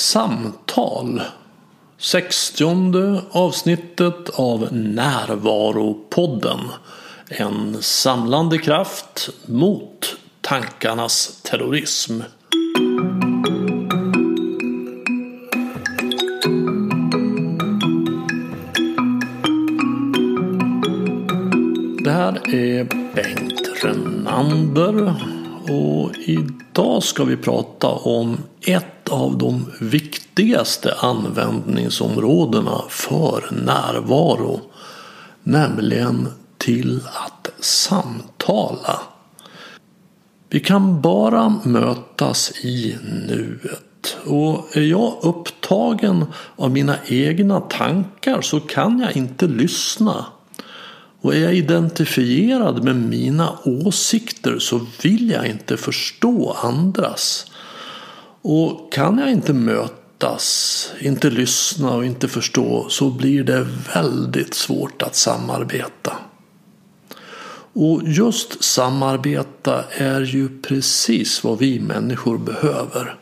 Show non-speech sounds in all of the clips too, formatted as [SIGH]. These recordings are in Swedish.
Samtal. 60 avsnittet av Närvaropodden. En samlande kraft mot tankarnas terrorism. Det här är Bengt Renander och idag ska vi prata om ett av de viktigaste användningsområdena för närvaro. Nämligen till att samtala. Vi kan bara mötas i nuet. Och är jag upptagen av mina egna tankar så kan jag inte lyssna. Och är jag identifierad med mina åsikter så vill jag inte förstå andras. Och kan jag inte mötas, inte lyssna och inte förstå så blir det väldigt svårt att samarbeta. Och just samarbeta är ju precis vad vi människor behöver.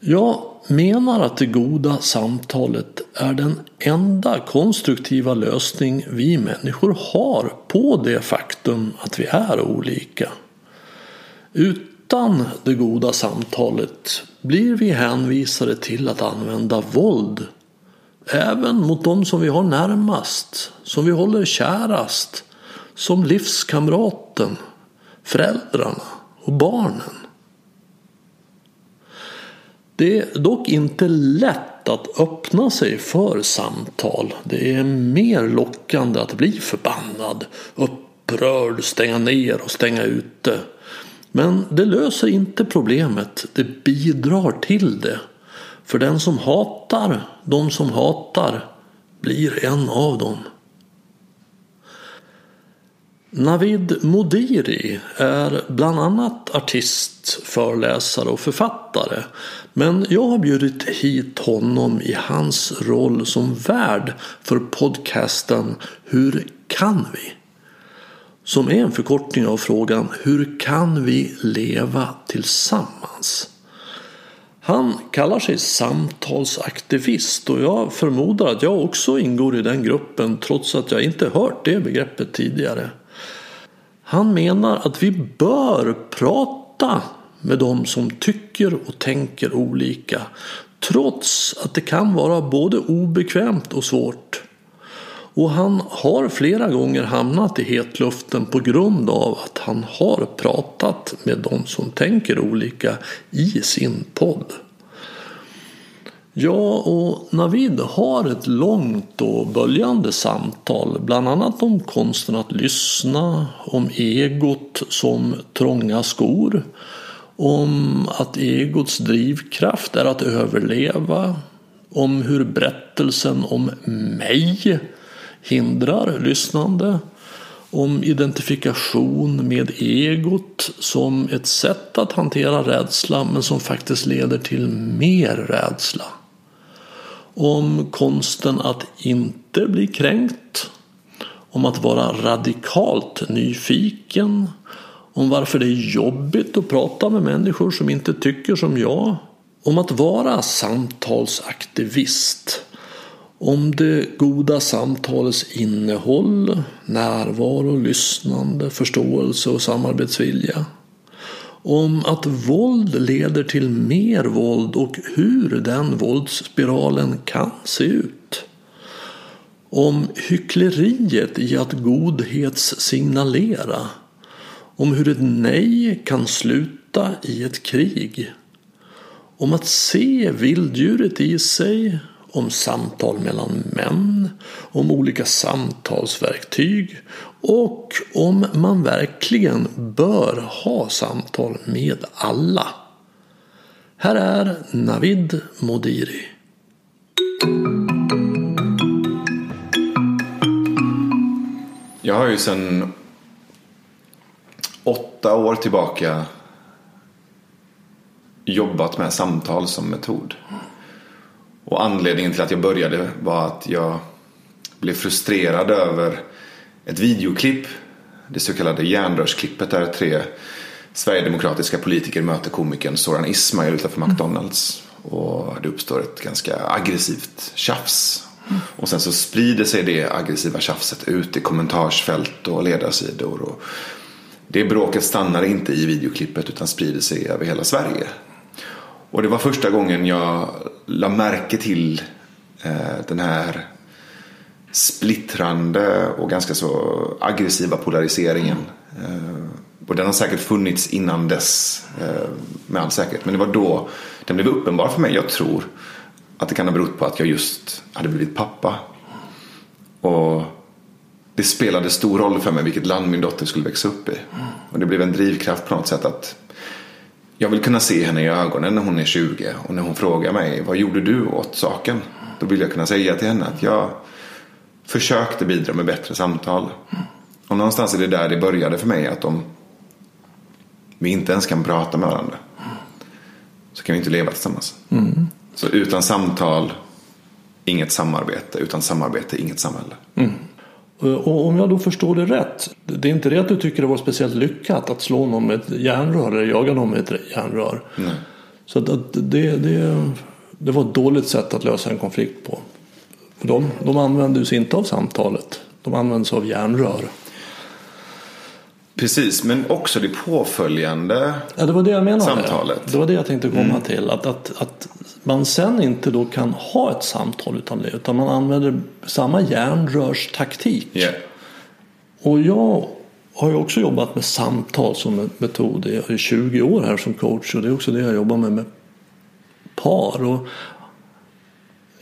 Jag menar att det goda samtalet är den enda konstruktiva lösning vi människor har på det faktum att vi är olika. Utan det goda samtalet blir vi hänvisade till att använda våld. Även mot de som vi har närmast, som vi håller kärast, som livskamraten, föräldrarna och barnen. Det är dock inte lätt att öppna sig för samtal. Det är mer lockande att bli förbannad, upprörd, stänga ner och stänga ute. Men det löser inte problemet, det bidrar till det. För den som hatar de som hatar blir en av dem. Navid Modiri är bland annat artist, föreläsare och författare. Men jag har bjudit hit honom i hans roll som värd för podcasten Hur kan vi? Som är en förkortning av frågan Hur kan vi leva tillsammans? Han kallar sig samtalsaktivist och jag förmodar att jag också ingår i den gruppen trots att jag inte hört det begreppet tidigare. Han menar att vi bör prata med de som tycker och tänker olika trots att det kan vara både obekvämt och svårt. Och han har flera gånger hamnat i hetluften på grund av att han har pratat med de som tänker olika i sin podd. Jag och Navid har ett långt och böljande samtal, bland annat om konsten att lyssna, om egot som trånga skor, om att egots drivkraft är att överleva, om hur berättelsen om mig hindrar lyssnande, om identifikation med egot som ett sätt att hantera rädsla men som faktiskt leder till mer rädsla. Om konsten att inte bli kränkt, om att vara radikalt nyfiken, om varför det är jobbigt att prata med människor som inte tycker som jag, om att vara samtalsaktivist, om det goda samtalets innehåll, närvaro, lyssnande, förståelse och samarbetsvilja om att våld leder till mer våld och hur den våldsspiralen kan se ut. Om hyckleriet i att godhetssignalera. Om hur ett nej kan sluta i ett krig. Om att se vilddjuret i sig om samtal mellan män, om olika samtalsverktyg och om man verkligen bör ha samtal med alla. Här är Navid Modiri. Jag har ju sedan åtta år tillbaka jobbat med samtal som metod. Och anledningen till att jag började var att jag blev frustrerad över ett videoklipp. Det så kallade järnrörsklippet där tre sverigedemokratiska politiker möter komikern Soran Ismail utanför McDonalds. Och det uppstår ett ganska aggressivt tjafs. Och sen så sprider sig det aggressiva tjafset ut i kommentarsfält och ledarsidor. Och det bråket stannar inte i videoklippet utan sprider sig över hela Sverige. Och det var första gången jag la märke till eh, den här splittrande och ganska så aggressiva polariseringen. Eh, och den har säkert funnits innan dess eh, med all säkerhet. Men det var då den blev uppenbar för mig. Jag tror att det kan ha berott på att jag just hade blivit pappa. Och det spelade stor roll för mig vilket land min dotter skulle växa upp i. Och det blev en drivkraft på något sätt att jag vill kunna se henne i ögonen när hon är 20 och när hon frågar mig vad gjorde du åt saken? Då vill jag kunna säga till henne att jag försökte bidra med bättre samtal. Och någonstans är det där det började för mig att om vi inte ens kan prata med varandra så kan vi inte leva tillsammans. Mm. Så utan samtal, inget samarbete. Utan samarbete, inget samhälle. Mm. Och om jag då förstår det rätt. Det är inte det att du tycker det var speciellt lyckat att slå någon med ett järnrör eller jaga någon med ett järnrör. Nej. Så att det, det, det var ett dåligt sätt att lösa en konflikt på. De, de använde sig inte av samtalet. De använde sig av järnrör. Precis, men också det påföljande ja, det var det jag menade. samtalet. Det var det jag tänkte komma mm. till. Att, att, att man sen inte då kan ha ett samtal utan det. Utan man använder samma järnrörstaktik. Yeah. Och jag har ju också jobbat med samtal som metod i 20 år här som coach. Och det är också det jag jobbar med med par. Och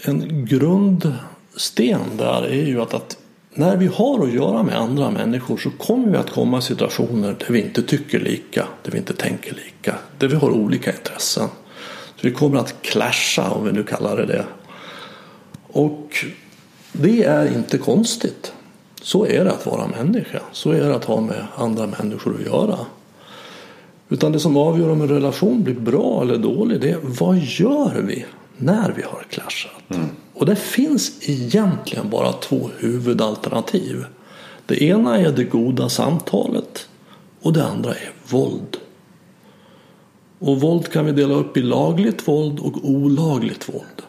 en grundsten där är ju att, att när vi har att göra med andra människor så kommer vi att komma i situationer där vi inte tycker lika, där vi inte tänker lika, där vi har olika intressen. Så vi kommer att clasha om vi nu kallar det det. Och det är inte konstigt. Så är det att vara människa. Så är det att ha med andra människor att göra. Utan det som avgör om en relation blir bra eller dålig det är vad gör vi när vi har clashat? Mm. Och det finns egentligen bara två huvudalternativ. Det ena är det goda samtalet och det andra är våld. Och våld kan vi dela upp i lagligt våld och olagligt våld.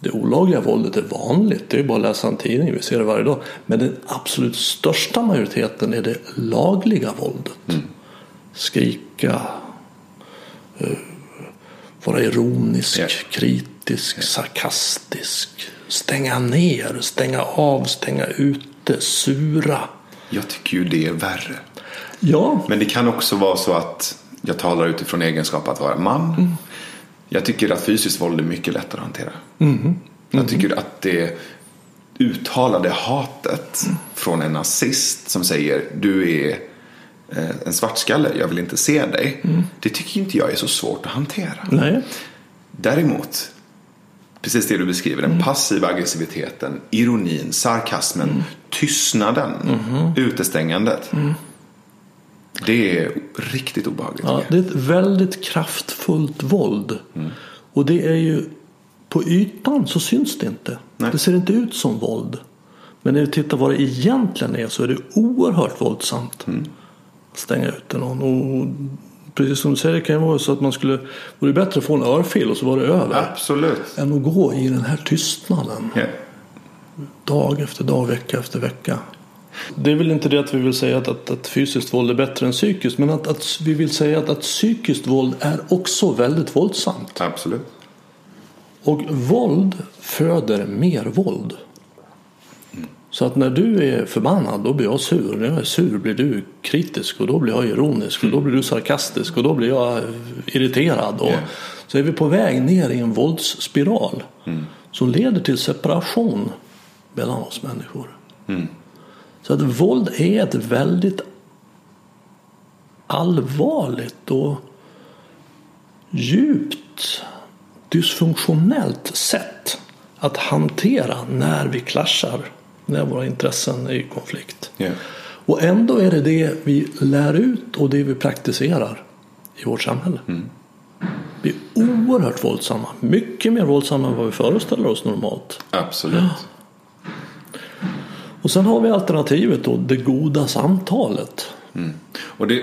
Det olagliga våldet är vanligt, det är bara att läsa en tidning, vi ser det varje dag. Men den absolut största majoriteten är det lagliga våldet. Mm. Skrika, eh, vara ironisk, yeah. kritisk, yeah. sarkastisk, stänga ner, stänga av, stänga ute, sura. Jag tycker ju det är värre. Ja. Men det kan också vara så att jag talar utifrån egenskap att vara man. Mm. Jag tycker att fysiskt våld är mycket lättare att hantera. Mm. Mm. Jag tycker att det uttalade hatet mm. från en nazist som säger du är en svartskalle, jag vill inte se dig. Mm. Det tycker inte jag är så svårt att hantera. Nej. Däremot, precis det du beskriver, den mm. passiva aggressiviteten, ironin, sarkasmen, mm. tystnaden, mm. utestängandet. Det är riktigt obehagligt. Ja, det är ett väldigt kraftfullt våld. Mm. Och det är ju på ytan så syns det inte. Nej. Det ser inte ut som våld. Men när vi tittar vad det egentligen är så är det oerhört våldsamt. Mm. Stänga ute någon. Och precis som du säger det kan ju vara så att man skulle vore bättre att få en örfil och så var det över. Absolut. Än att gå i den här tystnaden. Yeah. Dag efter dag, vecka efter vecka. Det är väl inte det att vi vill säga att, att, att fysiskt våld är bättre än psykiskt. Men att, att vi vill säga att, att psykiskt våld är också väldigt våldsamt. Absolut. Och våld föder mer våld. Mm. Så att när du är förbannad då blir jag sur. När jag är sur blir du kritisk och då blir jag ironisk och då blir du sarkastisk och då blir jag irriterad. Och yeah. Så är vi på väg ner i en våldsspiral mm. som leder till separation mellan oss människor. Mm. Så att våld är ett väldigt allvarligt och djupt dysfunktionellt sätt att hantera när vi klaschar, när våra intressen är i konflikt. Yeah. Och ändå är det det vi lär ut och det vi praktiserar i vårt samhälle. Mm. Vi är oerhört våldsamma, mycket mer våldsamma än vad vi föreställer oss normalt. Absolut. Ja. Och sen har vi alternativet då, det goda samtalet. Mm. Och det,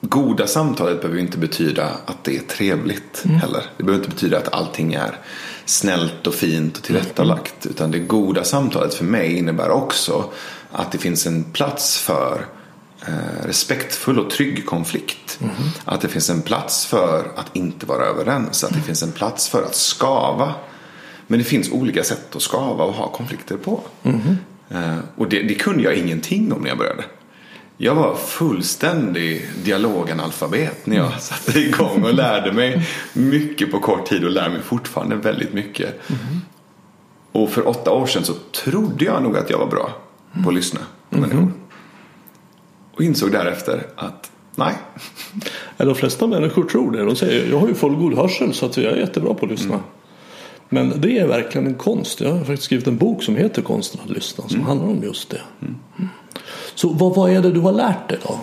goda samtalet behöver inte betyda att det är trevligt Mm. heller. Det behöver inte betyda att allting är snällt och fint och tillrättalagt. Mm. Utan det goda samtalet för mig innebär också att det finns en plats för eh, respektfull och trygg konflikt. Mm. Att det finns en plats för att inte vara överens. Att det finns en plats för att skava. Men det finns olika sätt att skava och ha konflikter på. Eh, och det, det kunde jag ingenting om när jag började. Jag var fullständig dialoganalfabet när jag satte igång och lärde mig mycket på kort tid och lär mig fortfarande väldigt mycket. Och för åtta år sedan så trodde jag nog att jag var bra på att lyssna på människor. Och insåg därefter att nej, De flesta människor tror det. De säger jag har ju fullgod hörsel så att jag är jättebra på att lyssna. Men det är verkligen en konst. Jag har faktiskt skrivit en bok som heter Konsten att lyssna som handlar om just det. Så vad, vad är det du har lärt dig då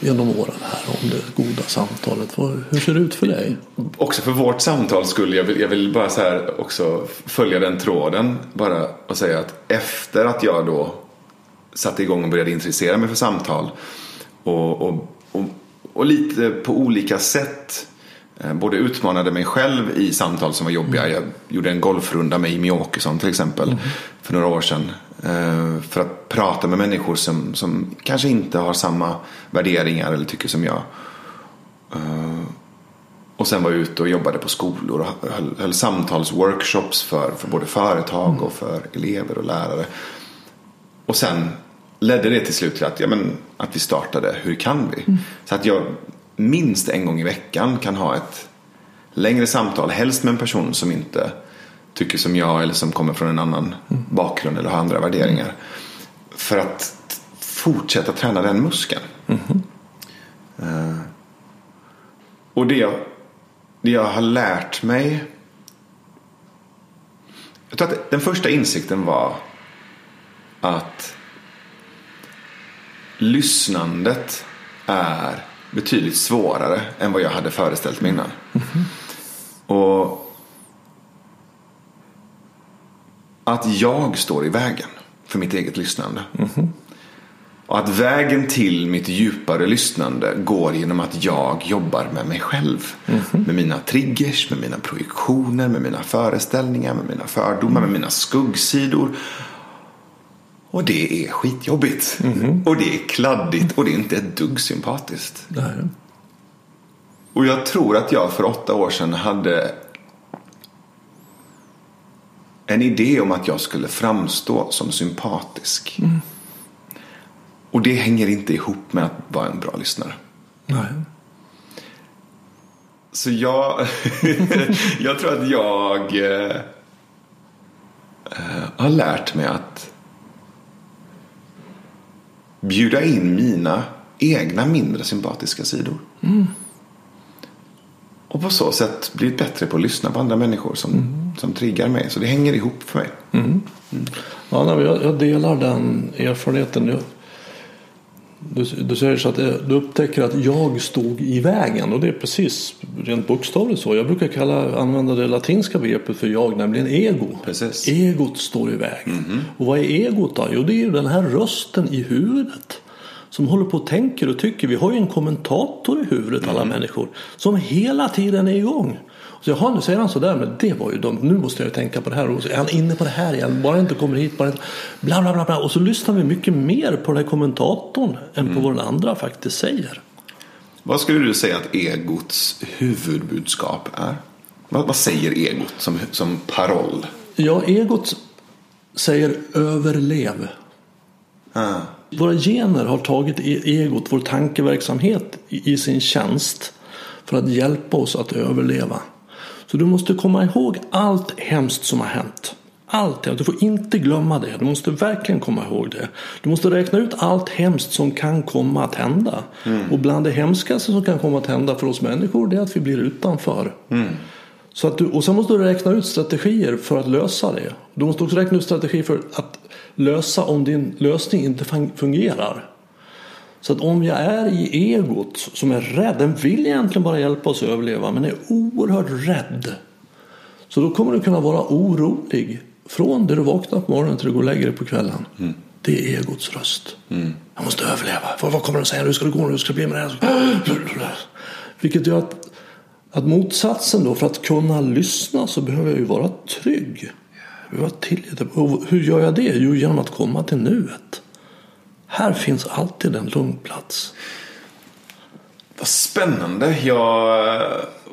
genom åren här om det goda samtalet? Hur ser det ut för dig? också för vårt samtal skulle jag vill, jag vill bara så här också följa den tråden bara och säga att efter att jag då satte igång och började intressera mig för samtal och, och, och, och lite på olika sätt både utmanade mig själv i samtal som var jobbiga. Jag gjorde en golfrunda med Jimmy Åkesson till exempel för några år sedan. eh, För att prata med människor som, som kanske inte har samma värderingar eller tycker som jag. Och sen var jag ute och jobbade på skolor och höll, höll samtalsworkshops för, för både företag och för elever och lärare. Och sen ledde det till slut till att, ja, men, att vi startade Hur kan vi? Så att jag minst en gång i veckan kan ha ett längre samtal, helst med en person som inte tycker som jag eller som kommer från en annan bakgrund eller har andra värderingar. För att fortsätta träna den muskeln. Eh, och det jag, det jag har lärt mig. Jag tror att den första insikten var att lyssnandet är betydligt svårare än vad jag hade föreställt mig innan. Och att jag står i vägen för mitt eget lyssnande. Och att vägen till mitt djupare lyssnande går genom att jag jobbar med mig själv. Med mina triggers, med mina projektioner, med mina föreställningar, med mina fördomar, med mina skuggsidor. Och det är skitjobbigt. Och det är kladdigt och det är inte ett dugg sympatiskt. Nej. Och jag tror att jag för åtta år sedan hade en idé om att jag skulle framstå som sympatisk. Och det hänger inte ihop med att vara en bra lyssnare. Nej. Så jag, [LAUGHS] jag tror att jag eh, eh, har lärt mig att bjuda in mina egna mindre sympatiska sidor. Och på så sätt blivit bättre på att lyssna på andra människor som, som triggar mig. Så det hänger ihop för mig. Ja, nej, jag, jag delar den erfarenheten. Du, du säger så att du upptäcker att jag stod i vägen och det är precis rent bokstavligt så. Jag brukar kalla, använda det latinska begreppet för jag, nämligen ego. Precis. Egot står i vägen. Och vad är egot då? Jo, det är ju den här rösten i huvudet som håller på och tänker och tycker. Vi har ju en kommentator i huvudet alla människor som hela tiden är igång. Så jaha, nu säger han sådär, men det var ju dumt. Nu måste jag tänka på det här. Och så är han inne på det här igen. Bara inte kommer hit. Bara inte... Bla, bla, bla, bla. Och så lyssnar vi mycket mer på den här kommentatorn än på vad den andra faktiskt säger. Vad skulle du säga att egots huvudbudskap är? Vad, vad säger egot som, som paroll? Ja, egot säger överlev. Ah. Våra gener har tagit e- egot, vår tankeverksamhet, i i sin tjänst för att hjälpa oss att överleva. Så du måste komma ihåg allt hemskt som har hänt. Allt. Du får inte glömma det. Du måste verkligen komma ihåg det. Du måste räkna ut allt hemskt som kan komma att hända. Och bland det hemskaste som kan komma att hända för oss människor det är att vi blir utanför. Så att du, och sen måste du räkna ut strategier för att lösa det. Du måste också räkna ut strategier för att lösa om din lösning inte fun- fungerar. Så att om jag är i egot som är rädd, den vill egentligen bara hjälpa oss att överleva men är oerhört rädd. Så då kommer du kunna vara orolig från det du vaknar på morgonen till du går och lägger dig på kvällen. Det är egots röst. Jag måste överleva. Vad, vad kommer de säga? Hur ska det gå? Hur ska det bli med det här? [GASPS] Vilket gör att, att motsatsen då, för att kunna lyssna så behöver jag ju vara trygg. Jag behöver vara. Och hur gör jag det? Jo, genom att komma till nuet. Här finns alltid en lugn plats. Vad spännande. Jag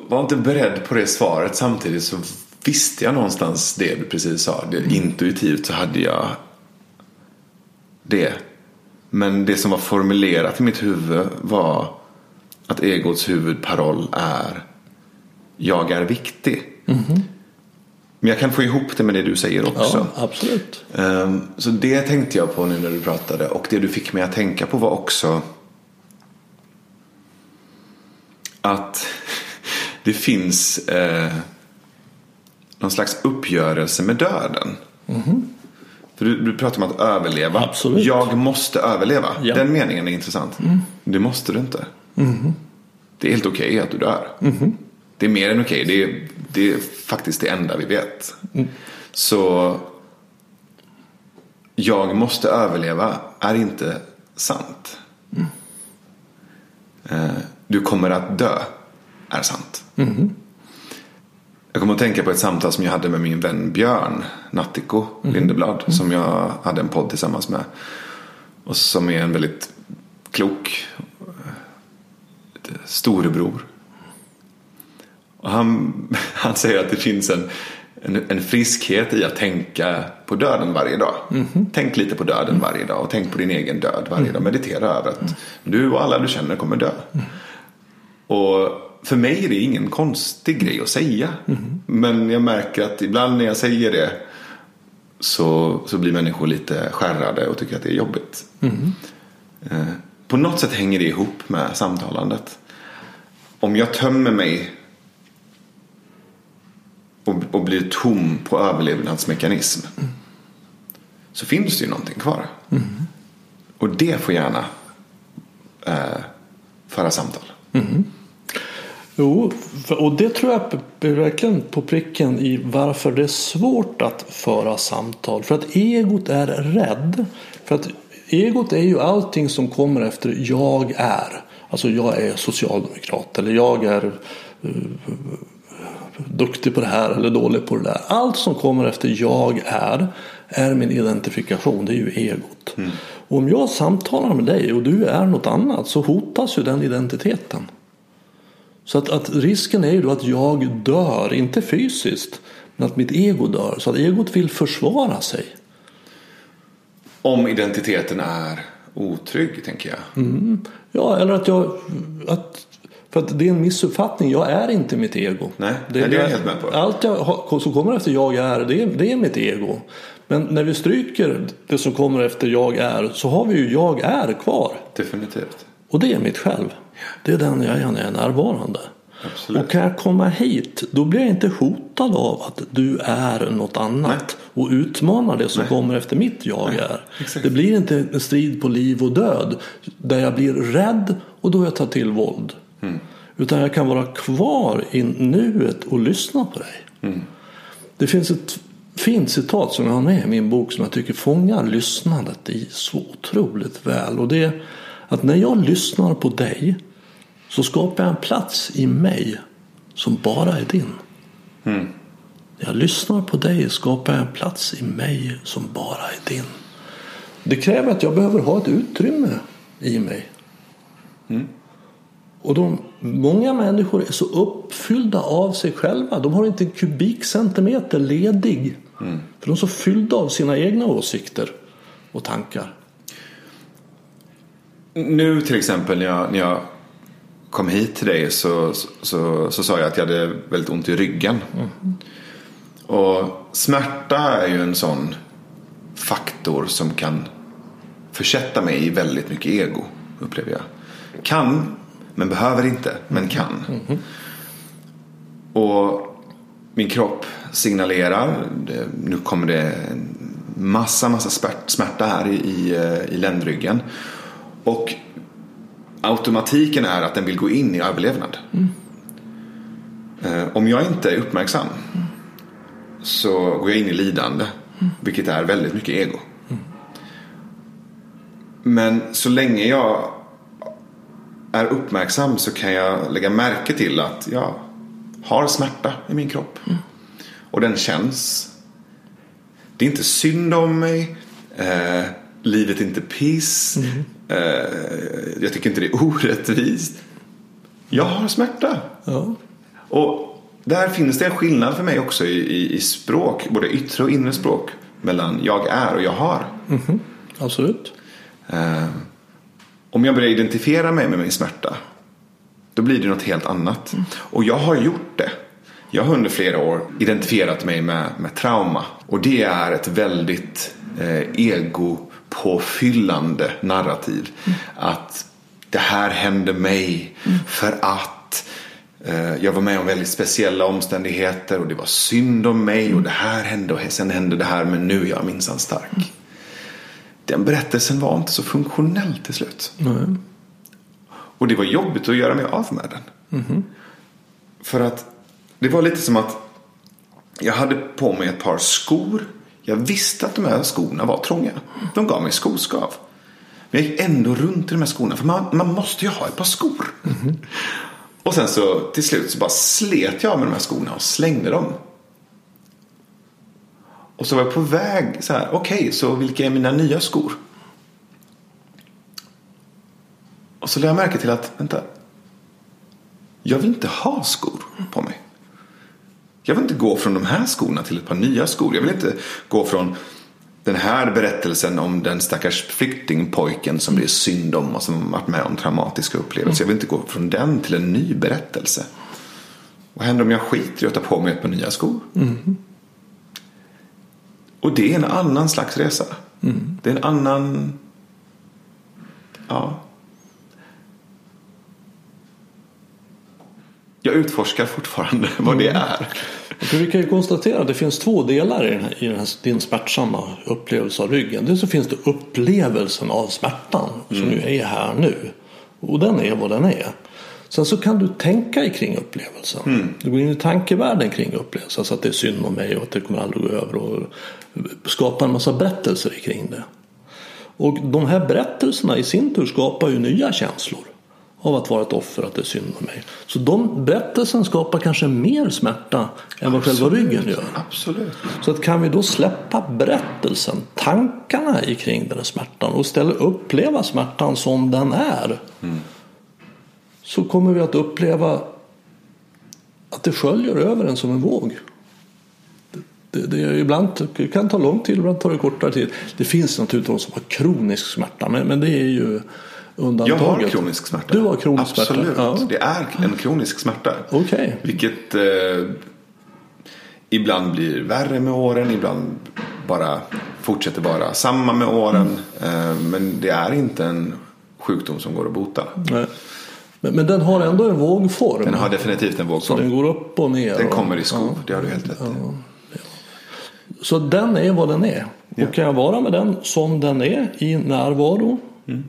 var inte beredd på det svaret. Samtidigt så visste jag någonstans det du precis sa. Det, intuitivt så hade jag det. Men det som var formulerat i mitt huvud var att egots huvudparoll är Jag är viktig. Men jag kan få ihop det med det du säger också. Ja, absolut. Ehm, Så det tänkte jag på nu när du pratade. Och det du fick mig att tänka på var också att [LAUGHS] det finns eh, någon slags uppgörelse med döden. För du, du pratar om att överleva. Absolut. Jag måste överleva. Ja. Den meningen är intressant. Det måste du inte. Det är helt okej att du dör. Det är mer än okej. Det, är, det är faktiskt det enda vi vet. Så jag måste överleva är inte sant. Eh, Du kommer att dö är sant. Jag kommer att tänka på ett samtal som jag hade med min vän Björn Nattiko Lindeblad. Som jag hade en podd tillsammans med. Och som är en väldigt klok eh, storebror. Och han, [LAUGHS] han säger att det finns en, en, en friskhet i att tänka på döden varje dag. Tänk lite på döden varje dag och tänk på din egen död varje dag. Meditera över att du och alla du känner kommer dö. Och för mig är det ingen konstig grej att säga. Men jag märker att ibland när jag säger det så, så blir människor lite skärrade och tycker att det är jobbigt. Eh, På något sätt hänger det ihop med samtalandet. Om jag tömmer mig och, och blir tom på överlevnadsmekanism så finns det ju någonting kvar. Och det får gärna eh, föra samtal. Jo, för- och det tror jag är verkligen på pricken i varför det är svårt att föra samtal. För att egot är rädd. För att egot är ju allting som kommer efter jag är. Alltså jag är socialdemokrat eller jag är eh, duktig på det här eller dålig på det där. Allt som kommer efter jag är är min identifikation. Det är ju egot. Och om jag samtalar med dig och du är något annat så hotas ju den identiteten. Så att, att risken är ju då att jag dör, inte fysiskt, men att mitt ego dör. Så att egot vill försvara sig. Om identiteten är otrygg, tänker jag. Ja, eller att jag... Att, för att det är en missuppfattning. Jag är inte mitt ego. Nej, nej, det är jag helt med på. Allt jag har, som kommer efter jag är, det är, det är mitt ego. Men när vi stryker det som kommer efter jag är så har vi ju jag är kvar. Definitivt. Och det är mitt själv. Det är den jag är när jag är närvarande. Absolut. Och kan jag komma hit då blir jag inte hotad av att du är något annat och utmanar det som kommer efter mitt jag är. exakt. Det blir inte en strid på liv och död där jag blir rädd och då jag tar till våld. Mm. Utan jag kan vara kvar i nuet och lyssna på dig. Mm. Det finns ett fint citat som jag har med i min bok som jag tycker fångar lyssnandet i så otroligt väl. Och det är att när jag lyssnar på dig så skapar jag en plats i mig som bara är din. När jag lyssnar på dig skapar jag en plats i mig som bara är din. Det kräver att jag behöver ha ett utrymme i mig. Och de, många människor är så uppfyllda av sig själva. De har inte en kubikcentimeter ledig. För de är så fyllda av sina egna åsikter och tankar. Nu till exempel när jag, när jag kom hit till dig så, så, så, så sa jag att jag hade väldigt ont i ryggen. Och smärta är ju en sån faktor som kan försätta mig i väldigt mycket ego, upplever jag. Kan, men behöver inte, men kan. Och min kropp signalerar, det, nu kommer det en massa, massa smärta här i, i, eh, i ländryggen. Och automatiken är att den vill gå in i överlevnad. Mm. Om jag inte är uppmärksam så går jag in i lidande. Vilket är väldigt mycket ego. Men så länge jag är uppmärksam så kan jag lägga märke till att jag har smärta i min kropp. Och den känns. Det är inte synd om mig. Eh, livet är inte piss. Eh, jag tycker inte det är [LAUGHS] orättvist. Jag har smärta. Ja. Och där finns det en skillnad för mig också i, i, i språk. Både yttre och inre språk. Mellan jag är och jag har. Absolut. Eh, om jag börjar identifiera mig med min smärta. Då blir det något helt annat. Och jag har gjort det. Jag har under flera år identifierat mig med, med trauma. Och det är ett väldigt eh, egopåfyllande narrativ. Att det här hände mig för att eh, jag var med om väldigt speciella omständigheter och det var synd om mig och det här hände och sen hände det här men nu är jag minsann stark. Den berättelsen var inte så funktionell till slut. Nej. Och det var jobbigt att göra mig av med den. För att det var lite som att jag hade på mig ett par skor. Jag visste att de här skorna var trånga. De gav mig skoskav. Men jag gick ändå runt i de här skorna. För man, man måste ju ha ett par skor. Och sen så till slut så bara slet jag med de här skorna och slängde dem. Och så var jag på väg så här. Okej, så vilka är mina nya skor? Och så lade jag märke till att, vänta. Jag vill inte ha skor på mig. Jag vill inte gå från de här skorna till ett par nya skor. Jag vill inte gå från den här berättelsen om den stackars flyktingpojken som det är synd om och som varit med om traumatiska upplevelser. Jag vill inte gå från den till en ny berättelse. Vad händer om jag skiter i att ta på mig ett par nya skor? Mm-hmm. Och det är en annan slags resa. Det är en annan... Ja. Jag utforskar fortfarande [LAUGHS] vad det är. För vi kan ju konstatera att det finns två delar i, den här, i den här, din smärtsamma upplevelse av ryggen. Dels så finns det upplevelsen av smärtan som ju är här nu. Och den är vad den är. Sen så kan du tänka kring upplevelsen. Du går in i tankevärlden kring upplevelsen. Alltså att det är synd om mig och att det kommer aldrig gå över. Och skapa en massa berättelser kring det. Och de här berättelserna i sin tur skapar ju nya känslor. Av att vara ett offer, att det är synd om mig. Så de berättelsen skapar kanske mer smärta än vad själva ryggen gör. Absolut. Så att kan vi då släppa berättelsen, tankarna kring den här smärtan och istället uppleva smärtan som den är. Så kommer vi att uppleva att det sköljer över en som en våg. Det, det, är ibland det kan ta lång tid, ibland tar det kortare tid. Det finns naturligtvis de som har kronisk smärta, men, men det är ju Jag undantaget. har kronisk smärta. Du har kronisk Absolut. smärta? Ja. Det är en kronisk smärta. Okej. Vilket eh, ibland blir värre med åren, ibland bara fortsätter vara samma med åren. Eh, men det är inte en sjukdom som går att bota. Nej. Men, men den har ändå en vågform. Den har definitivt en Så vågform. den går upp och ner. Den och- kommer i skov, det har du helt rätt i. Så den är vad den är. Ja. Och kan jag vara med den som den är i närvaro. Mm.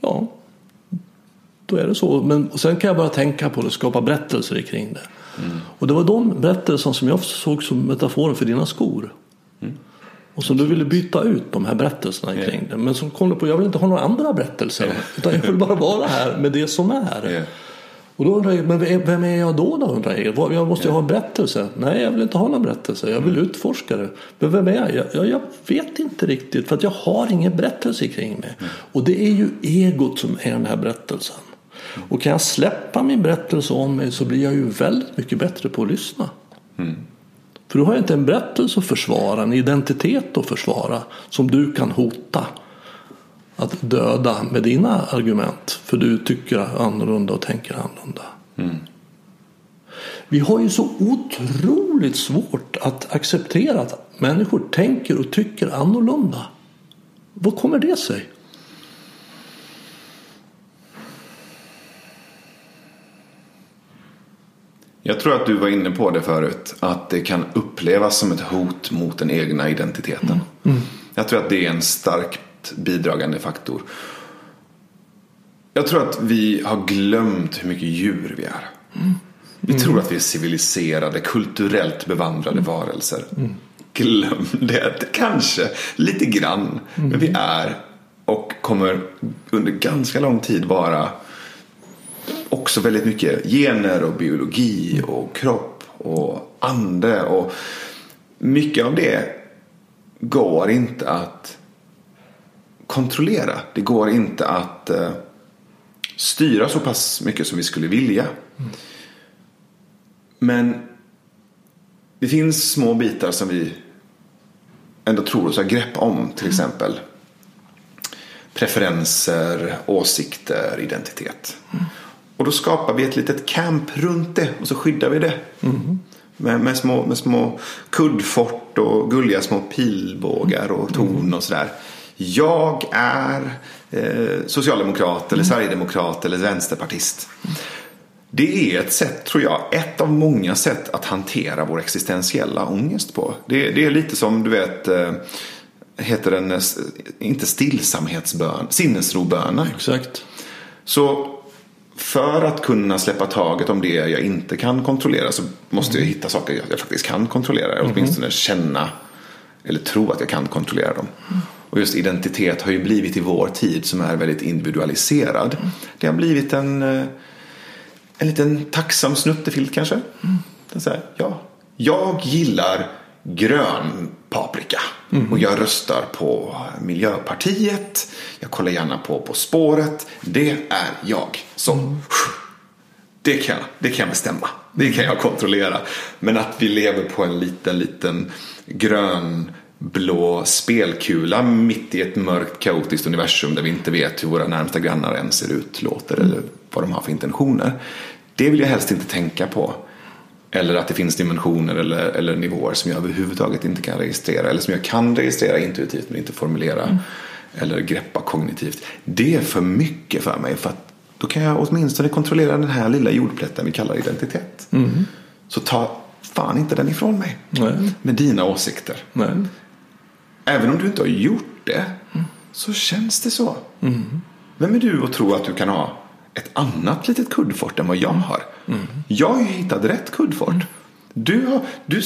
Ja, då är det så. Men sen kan jag bara tänka på det, skapa berättelser kring det. Mm. Och det var de berättelserna som jag såg som metaforen för dina skor. Och som du ville byta ut de här berättelserna Ja. kring det. Men som kom du på, jag vill inte ha några andra berättelser. Utan jag vill bara vara här med det som är. Ja. Och då undrar jag, men vem- är jag då? då undrar jag. Jag måste ju ha en berättelse. Nej, jag vill inte ha någon berättelse. Jag vill utforska det. Men vem är jag? jag? Jag, vet inte riktigt. För att jag har ingen berättelse kring mig. Och det är ju egot som är den här berättelsen. Och kan jag släppa min berättelse om mig så blir jag ju väldigt mycket bättre på att lyssna. För då har inte en berättelse att försvara, en identitet att försvara som du kan hota att döda med dina argument. För du tycker annorlunda och tänker annorlunda. Vi har ju så otroligt svårt att acceptera att människor tänker och tycker annorlunda. Vad kommer det sig? Jag tror att du var inne på det förut. Att det kan upplevas som ett hot mot den egna identiteten. Jag tror att det är en starkt bidragande faktor. Jag tror att vi har glömt hur mycket djur vi är. Vi tror att vi är civiliserade, kulturellt bevandrade varelser. Glöm det, kanske lite grann. Men vi är och kommer under ganska lång tid vara också väldigt mycket gener och biologi och kropp och ande. Och mycket av det går inte att kontrollera. Det går inte att uh, styra så pass mycket som vi skulle vilja. Mm. Men det finns små bitar som vi ändå tror oss ha grepp om. Till exempel preferenser, åsikter, identitet. Mm. Och då skapar vi ett litet camp runt det och så skyddar vi det. Mm. Med, med, små, med små kuddfort och gulliga små pilbågar och torn och sådär. Jag är eh, socialdemokrat eller sverigedemokrat eller vänsterpartist. Det är ett sätt, tror jag, ett av många sätt att hantera vår existentiella ångest på. Det, det är lite som, du vet, eh, heter den, eh, inte stillsamhetsbön, sinnesrobönen. Exakt. Så för att kunna släppa taget om det jag inte kan kontrollera så måste mm. jag hitta saker jag faktiskt kan kontrollera. Eller åtminstone mm. känna eller tro att jag kan kontrollera dem. Mm. Och just identitet har ju blivit i vår tid som är väldigt individualiserad. Mm. Det har blivit en, eh, en liten tacksam snuttefilt kanske. Mm. Så här, ja, jag gillar grön paprika. Mm. Och jag röstar på Miljöpartiet. Jag kollar gärna på På spåret. Det är jag. Så mm. det, kan, det kan jag bestämma. Det kan jag kontrollera. Men att vi lever på en liten, liten grön blå spelkula mitt i ett mörkt kaotiskt universum där vi inte vet hur våra närmsta grannar än ser ut, låter eller vad de har för intentioner. Det vill jag helst inte tänka på. Eller att det finns dimensioner eller, eller nivåer som jag överhuvudtaget inte kan registrera. Eller som jag kan registrera intuitivt men inte formulera. Mm. Eller greppa kognitivt. Det är för mycket för mig. För att då kan jag åtminstone kontrollera den här lilla jordplätten vi kallar identitet. Mm. Så ta fan inte den ifrån mig. Nej. Med dina åsikter. Nej. Även om du inte har gjort det. Mm. Så känns det så. Mm. Vem är du att tro att du kan ha ett annat litet kuddfort än vad jag har. Mm. Jag har ju hittat rätt kuddfort. Mm. Du, har, du,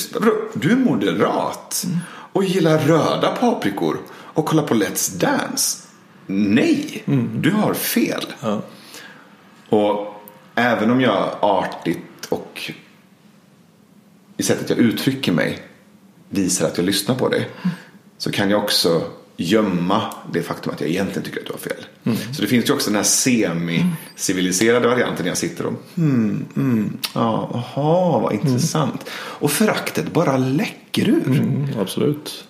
du är moderat mm. och gillar röda paprikor och kollar på Let's Dance. Nej, du har fel. Ja. Och även om jag artigt och i sättet jag uttrycker mig visar att jag lyssnar på dig så kan jag också gömma det faktum att jag egentligen tycker att du har fel. Mm. Så det finns ju också den här semi-civiliserade varianten. Jag sitter och mm, mm, ja, aha, vad intressant. Mm. Och föraktet bara läcker ur. Mm, absolut.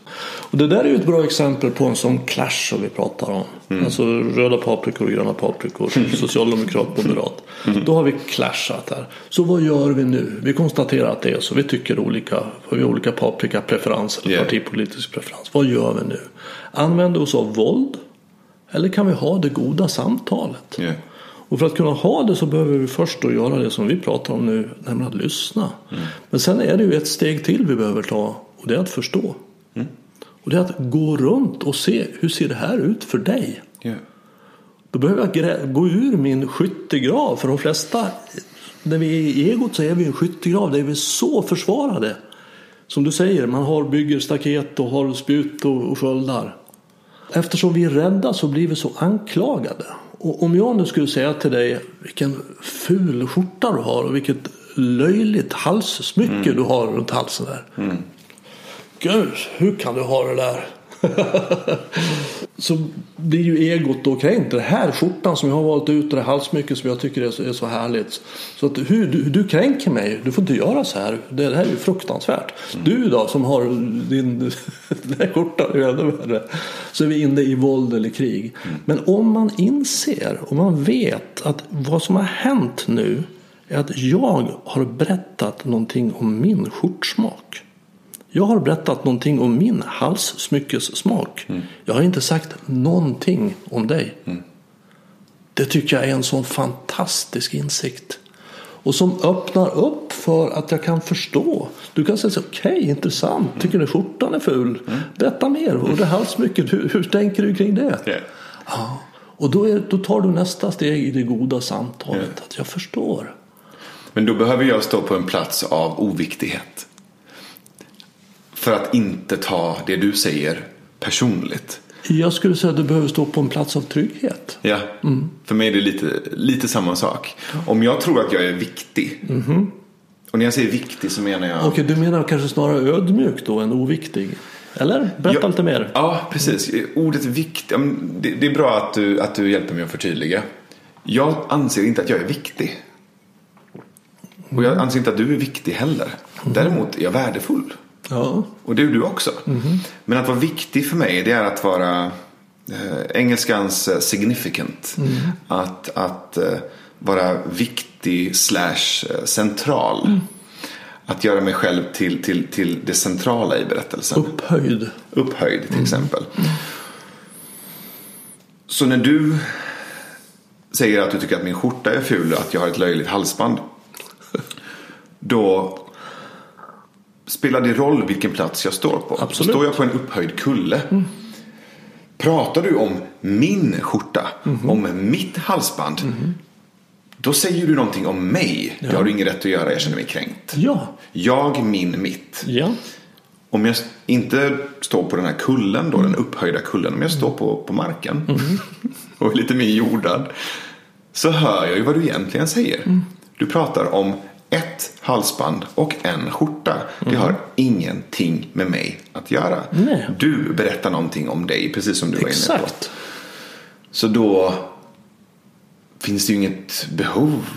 Och det där är ju ett bra exempel på en sån clash som vi pratar om. Mm. Alltså röda paprikor och gröna paprikor. Socialdemokrat, [LAUGHS] moderat. Mm. Då har vi clashat här. Så vad gör vi nu? Vi konstaterar att det är så. Vi tycker olika. Vi har olika paprikapreferenser. Yeah. Partipolitisk preferens. Vad gör vi nu? Använder vi oss av våld? Eller kan vi ha det goda samtalet? Yeah. Och för att kunna ha det så behöver vi först då göra det som vi pratar om nu, nämligen att lyssna. Mm. Men sen är det ju ett steg till vi behöver ta och det är att förstå. Mm. Och det är att gå runt och se hur ser det här ut för dig? Yeah. Då behöver jag gå ur min skyttegrav. För de flesta, när vi är i egot så är vi i en skyttegrav där vi är så försvarade. Som du säger, man har, bygger staket och har spjut och, och sköldar. Eftersom vi är rädda så blir vi så anklagade. Och om jag nu skulle säga till dig vilken ful skjorta du har och vilket löjligt halssmycke mm. du har runt halsen där. Mm. Gud, hur kan du ha det där? [LAUGHS] så blir ju egot då kränkt. Den här skjortan som jag har valt ut och det halsmycket som jag tycker är så, är så härligt. Så att hur, du, du kränker mig. Du får inte göra så här. Det här är ju fruktansvärt. Mm. Du då som har din [LAUGHS] den här skjortan är ännu värre. Så är vi inne i våld eller krig. Mm. Men om man inser och man vet att vad som har hänt nu är att jag har berättat någonting om min skjortsmak. Jag har berättat någonting om min halssmyckessmak. Mm. Jag har inte sagt någonting om dig. Mm. Det tycker jag är en sån fantastisk insikt. Och som öppnar upp för att jag kan förstå. Du kan säga så okej, okay, intressant, mm. tycker du skjortan är ful? Mm. Berätta mer, och det halsmycket, hur, hur tänker du kring det? Yeah. Ja. Och då, är, då tar du nästa steg i det goda samtalet, yeah. att jag förstår. Men då behöver jag stå på en plats av oviktighet. För att inte ta det du säger personligt. Jag skulle säga att du behöver stå på en plats av trygghet. Ja, för mig är det lite, lite samma sak. Om jag tror att jag är viktig. Och när jag säger viktig så menar jag... Okej, du menar kanske snarare ödmjuk då än oviktig? Eller? Berätta Ja, lite mer. Ja, precis. Ordet viktig. Det, det är bra att du, att du hjälper mig att förtydliga. Jag anser inte att jag är viktig. Och jag anser inte att du är viktig heller. Däremot är jag värdefull. Ja. Och det är du också. Men att vara viktig för mig det är att vara eh, engelskans eh, significant. Att, att eh, vara viktig slash eh, central. Att göra mig själv till, till, till det centrala i berättelsen. Upphöjd. Upphöjd till exempel. Så när du säger att du tycker att min skjorta är ful och att jag har ett löjligt halsband. [LAUGHS] Då spelar det roll vilken plats jag står på. Absolut. Står jag på en upphöjd kulle. Pratar du om min skjorta, om mitt halsband. Då säger du någonting om mig. Det har du ingen rätt att göra, jag känner mig kränkt. Ja. Jag, min, mitt. Ja. Om jag inte står på den här kullen då, den upphöjda kullen. Om jag står på, på marken [LAUGHS] och är lite mer jordad. Så hör jag ju vad du egentligen säger. Du pratar om ett halsband och en skjorta. Det har ingenting med mig att göra. Nej. Du berättar någonting om dig, precis som du var inne på. Exakt. Så då finns det ju inget behov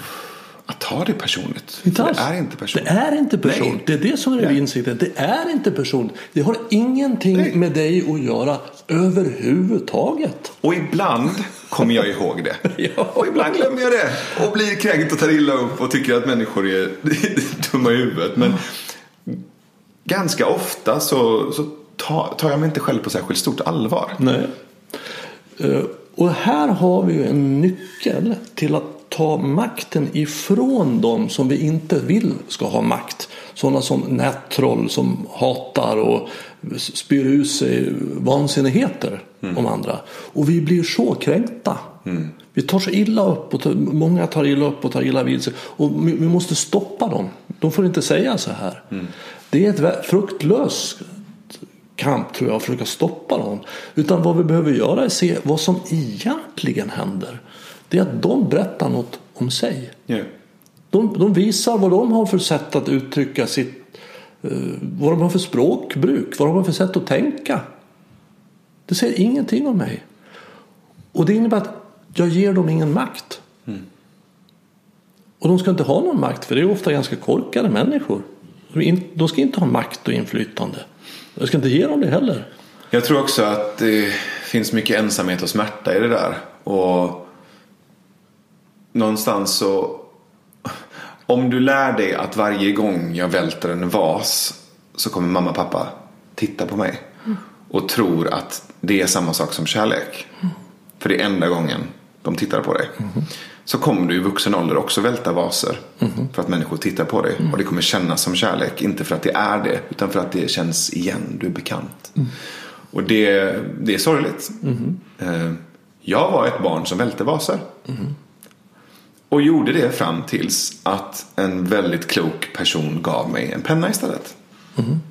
att ta det personligt. Inte alls. det är inte personligt. Det är inte person. Nej. Det är det som är Nej. insikten. Det är inte person. Det har ingenting Nej. med dig att göra överhuvudtaget. Och ibland kommer jag ihåg det. [LAUGHS] Ja. Och ibland glömmer jag det. Och blir kränkt och tar illa upp och tycker att människor är [LAUGHS] dumma i huvudet. Men ganska ofta så, så tar, tar jag mig inte själv på särskilt stort allvar. Nej. Eh, Och här har vi ju en nyckel till att ta makten ifrån dem som vi inte vill ska ha makt. Sådana som nättroll som hatar och spyr ut sig vansinnigheter om andra. Och vi blir så kränkta. Vi tar så illa upp och tar, många tar illa upp och tar illa vid sig. Och vi, vi måste stoppa dem. De får inte säga så här. Det är ett fruktlöst kamp tror jag att försöka stoppa dem. Utan vad vi behöver göra är se vad som egentligen händer. Det är att de berättar något om sig. Ja. De, de visar vad de har för sätt att uttrycka sitt, eh, vad de har för språkbruk, vad de har för sätt att tänka. Det säger ingenting om mig. Och det innebär att jag ger dem ingen makt. Och de ska inte ha någon makt för det är ofta ganska korkade människor. De ska inte ha makt och inflytande. Jag ska inte ge dem det heller. Jag tror också att det finns mycket ensamhet och smärta i det där. Och någonstans så... Om du lär dig att varje gång jag välter en vas så kommer mamma och pappa titta på mig. Och tror att det är samma sak som kärlek. För det är enda gången de tittar på dig. Så kommer du i vuxen ålder också välta vaser. För att människor tittar på dig. Och det kommer kännas som kärlek. Inte för att det är det. Utan för att det känns igen. Du är bekant. Och det, det är sorgligt. Eh, Jag var ett barn som välte vaser. Och gjorde det fram tills att en väldigt klok person gav mig en penna istället.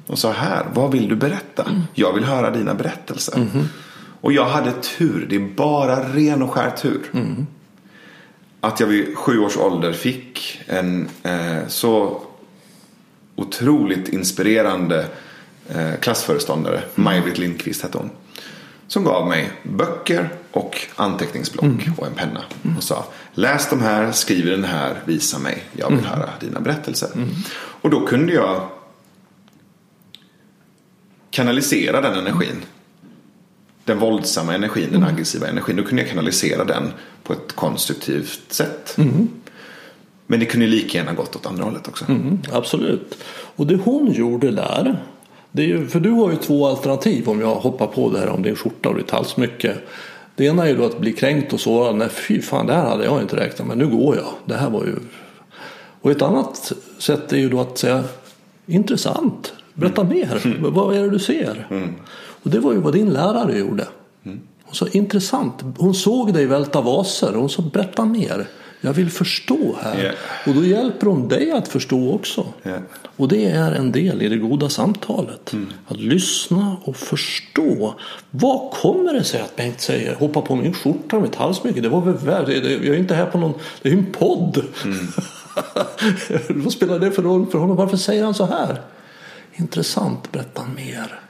Och sa här, vad vill du berätta? Jag vill höra dina berättelser. Och jag hade tur, det är bara ren och skär tur. Att jag vid sju års ålder fick en eh, så otroligt inspirerande eh, klassföreståndare, Maj-Britt Lindqvist hette hon. Som gav mig böcker och anteckningsblock och en penna. Och sa läs de här, skriv den här, visa mig. Jag vill höra dina berättelser. Och då kunde jag kanalisera den energin. Den våldsamma energin, den aggressiva energin. Då kunde jag kanalisera den på ett konstruktivt sätt. Men det kunde lika gärna gått åt andra hållet också. Mm, absolut. Och det hon gjorde där. Ju, för du har ju två alternativ om jag hoppar på det här om din skjorta och ditt halsmycke. Det ena är ju då att bli kränkt och sårad. Nej fy fan, det här hade jag inte räknat med. Nu går jag. Det här var ju... Och ett annat sätt är ju då att säga intressant. Berätta mer. Vad är det du ser? Och det var ju vad din lärare gjorde. Hon sa intressant. Hon såg dig välta vaser. Hon sa berätta mer. Jag vill förstå här. Yeah. Och då hjälper de dig att förstå också. Yeah. Och det är en del i det goda samtalet. Mm. Att lyssna och förstå. Vad kommer det sig att Bengt säger hoppa på min skjorta mitt halsmycke? Det var väl värt. Jag är inte här på någon, det är ju en podd. Mm. [LAUGHS] Vad spelar det för roll för honom? Varför säger han så här? Intressant, berätta mer.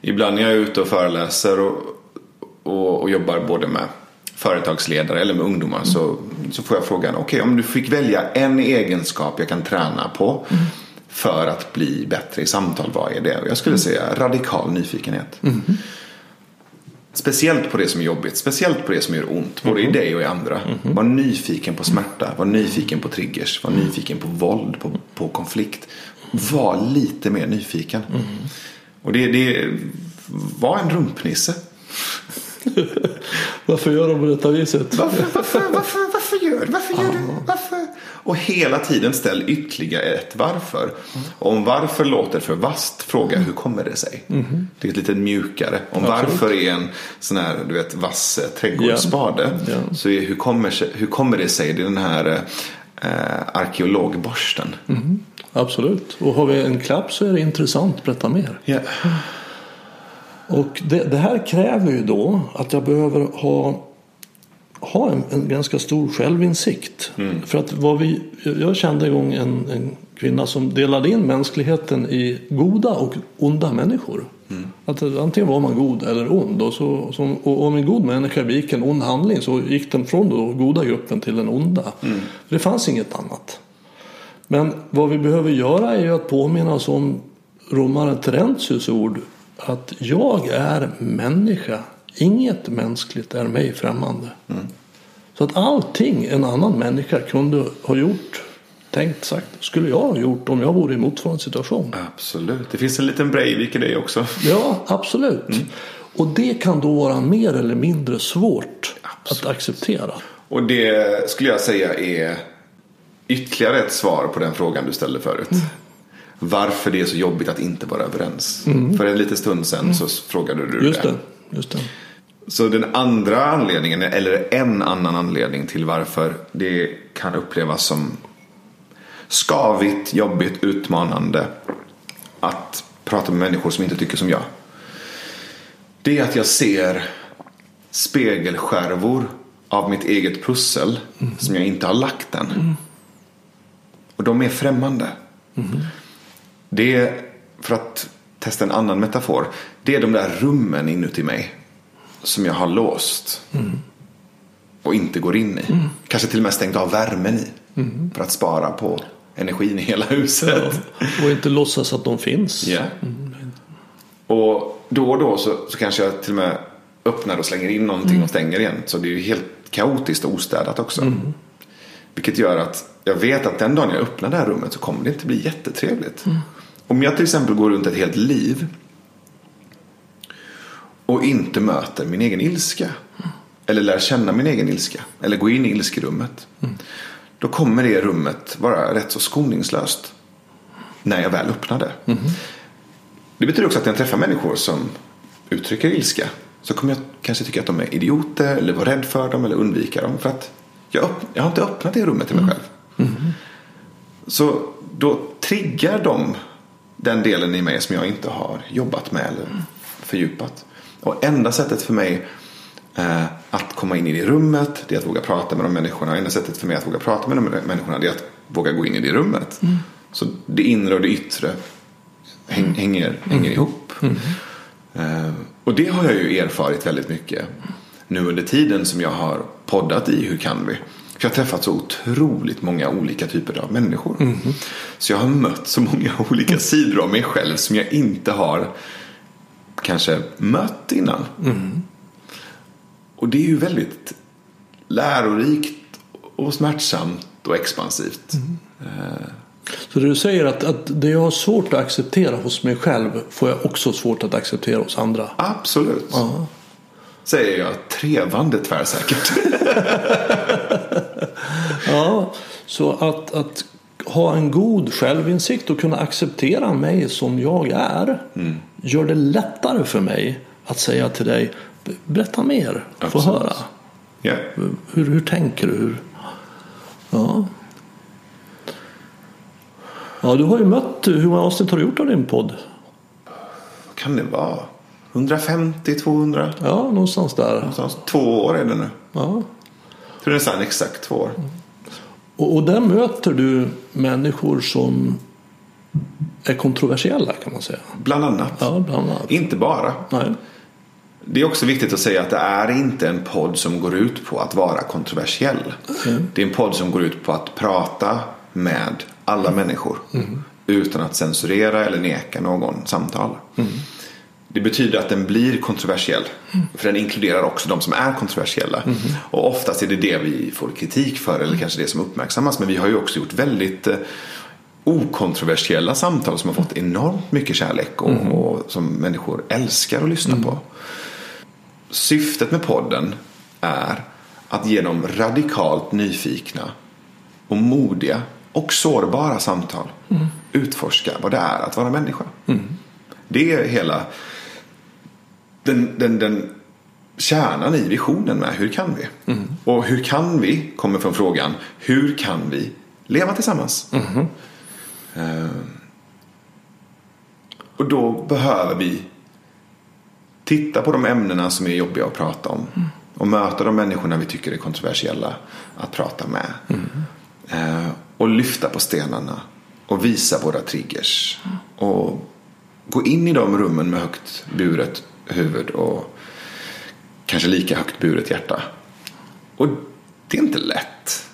Ibland när jag är ute och föreläser och, och, och jobbar både med företagsledare eller med ungdomar så, så får jag frågan, okej okay, om du fick välja en egenskap jag kan träna på för att bli bättre i samtal, vad är det? Jag skulle säga radikal nyfikenhet. Speciellt på det som är jobbigt, speciellt på det som gör ont, både i dig och i andra. Var nyfiken på smärta, var nyfiken på triggers, var nyfiken på våld, på, på konflikt. Var lite mer nyfiken. Och det, det var en rumpnisse. [LAUGHS] Varför gör de på detta viset? Varför, varför, varför, varför gör, varför gör du? Varför? Och hela tiden ställ ytterligare ett varför. Om varför låter för vast, fråga hur kommer det sig? Det är ett lite mjukare. Om Absolut. varför är en sån här du vet, vass eh, trädgårdsspade. Ja. Ja. Så är hur kommer, hur kommer det sig? Det är den här eh, arkeologborsten. Absolut. Och har vi en klapp så är det intressant. Berätta mer. Ja. Och det, det här kräver ju då att jag behöver ha, ha en, en ganska stor självinsikt. För att vad vi, jag kände en gång en, en kvinna som delade in mänskligheten i goda och onda människor. Att antingen var man god eller ond. Och, så, som, och om en god människa begick en ond handling så gick den från den goda gruppen till den onda. Det fanns inget annat. Men vad vi behöver göra är ju att påminna oss om romaren Terentius ord att jag är människa. Inget mänskligt är mig främmande. Så att allting en annan människa kunde ha gjort, tänkt, sagt, skulle jag ha gjort om jag vore i motsvarande situation. Absolut. Det finns en liten Breivik i dig också. Ja, absolut. Och det kan då vara mer eller mindre svårt Absolut. att acceptera. Och det skulle jag säga är ytterligare ett svar på den frågan du ställde förut. Varför det är så jobbigt att inte vara överens. För en liten stund sedan så frågade du Just det. Just det. Så den andra anledningen, eller en annan anledning till varför det kan upplevas som skavigt, jobbigt, utmanande att prata med människor som inte tycker som jag. Det är att jag ser spegelskärvor av mitt eget pussel som jag inte har lagt än. Och de är främmande. Det är, för att testa en annan metafor, det är de där rummen inuti mig som jag har låst och inte går in i. Kanske till och med stängt av värmen i för att spara på energin i hela huset. Och inte låtsas att de finns. Ja. Och då och då så, så kanske jag till och med öppnar och slänger in någonting och stänger igen. Så det är ju helt kaotiskt och ostädat också. Vilket gör att jag vet att den dagen jag öppnar det här rummet så kommer det inte bli jättetrevligt. Om jag till exempel går runt ett helt liv och inte möter min egen ilska. Eller lär känna min egen ilska. Eller gå in i ilskerummet. Då kommer det rummet vara rätt så skoningslöst. När jag väl öppnar det. Det betyder också att när jag träffar människor som uttrycker ilska. Så kommer jag kanske tycka att de är idioter. Eller vara rädd för dem. Eller undvika dem. För att jag, jag har inte öppnat det rummet till mig själv. Så då triggar de den delen i mig som jag inte har jobbat med eller fördjupat. Och enda sättet för mig eh, att komma in i det rummet det är att våga prata med de människorna. Enda sättet för mig att våga prata med de människorna det är att våga gå in i det rummet. Så det inre och det yttre häng, hänger, hänger ihop. Eh, och det har jag ju erfarit väldigt mycket nu under tiden som jag har poddat i Hur kan vi? För jag har träffat så otroligt många olika typer av människor. Så jag har mött så många [LAUGHS] olika sidor av mig själv som jag inte har kanske mött innan. Och det är ju väldigt lärorikt och smärtsamt och expansivt. Så det du säger att, att det jag har svårt att acceptera hos mig själv får jag också svårt att acceptera hos andra. Absolut. Ja. Säger jag trevande tvärsäkert. [LAUGHS] Ja, så att, att ha en god självinsikt och kunna acceptera mig som jag är gör det lättare för mig att säga till dig berätta mer, få höra. Ja. Hur, hur tänker du? Hur? Ja. ja, du har ju mött, hur många avsnitt har du gjort av din podd? Vad kan det vara? 150-200? Ja, någonstans där. Någonstans. Två år är det nu. Ja. Jag tror nästan exakt två år. Och, och där möter du människor som är kontroversiella kan man säga. Bland annat. Ja, bland annat. Inte bara. Nej. Det är också viktigt att säga att det är inte en podd som går ut på att vara kontroversiell. Det är en podd som går ut på att prata med alla människor. Utan att censurera eller neka någon samtal. Det betyder att den blir kontroversiell. För den inkluderar också de som är kontroversiella. Och oftast är det det vi får kritik för. Eller kanske det som uppmärksammas. Men vi har ju också gjort väldigt eh, okontroversiella samtal som har fått enormt mycket kärlek. Och, och som människor älskar att lyssna på. Syftet med podden är att genom radikalt nyfikna och modiga och sårbara samtal utforska vad det är att vara människa. Det är hela den, den, den kärnan i visionen med hur kan vi? Och hur kan vi kommer från frågan hur kan vi leva tillsammans? Eh, och då behöver vi titta på de ämnena som är jobbiga att prata om. Och möta de människorna vi tycker är kontroversiella att prata med. Eh, och lyfta på stenarna. Och visa våra triggers. Och gå in i de rummen med högt buret huvud och kanske lika högt buret hjärta. Och det är inte lätt.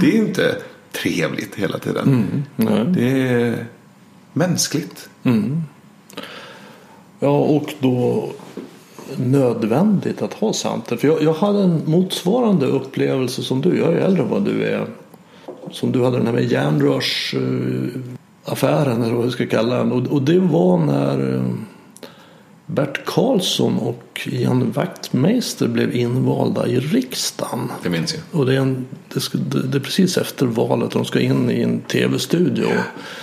Det är inte trevligt hela tiden. Nej. Det är mänskligt. Ja, och då nödvändigt att ha samtal. För jag, jag hade en motsvarande upplevelse som du. Jag är äldre än vad du är. Som du hade den här med järnrörsaffären eller vad jag ska kalla den. Och, och det var när eh, Bert Karlsson och Ian Wachtmeister blev invalda i riksdagen. Det minns jag. Och det är, en, det, ska, det är precis efter valet. De ska in i en tv-studio.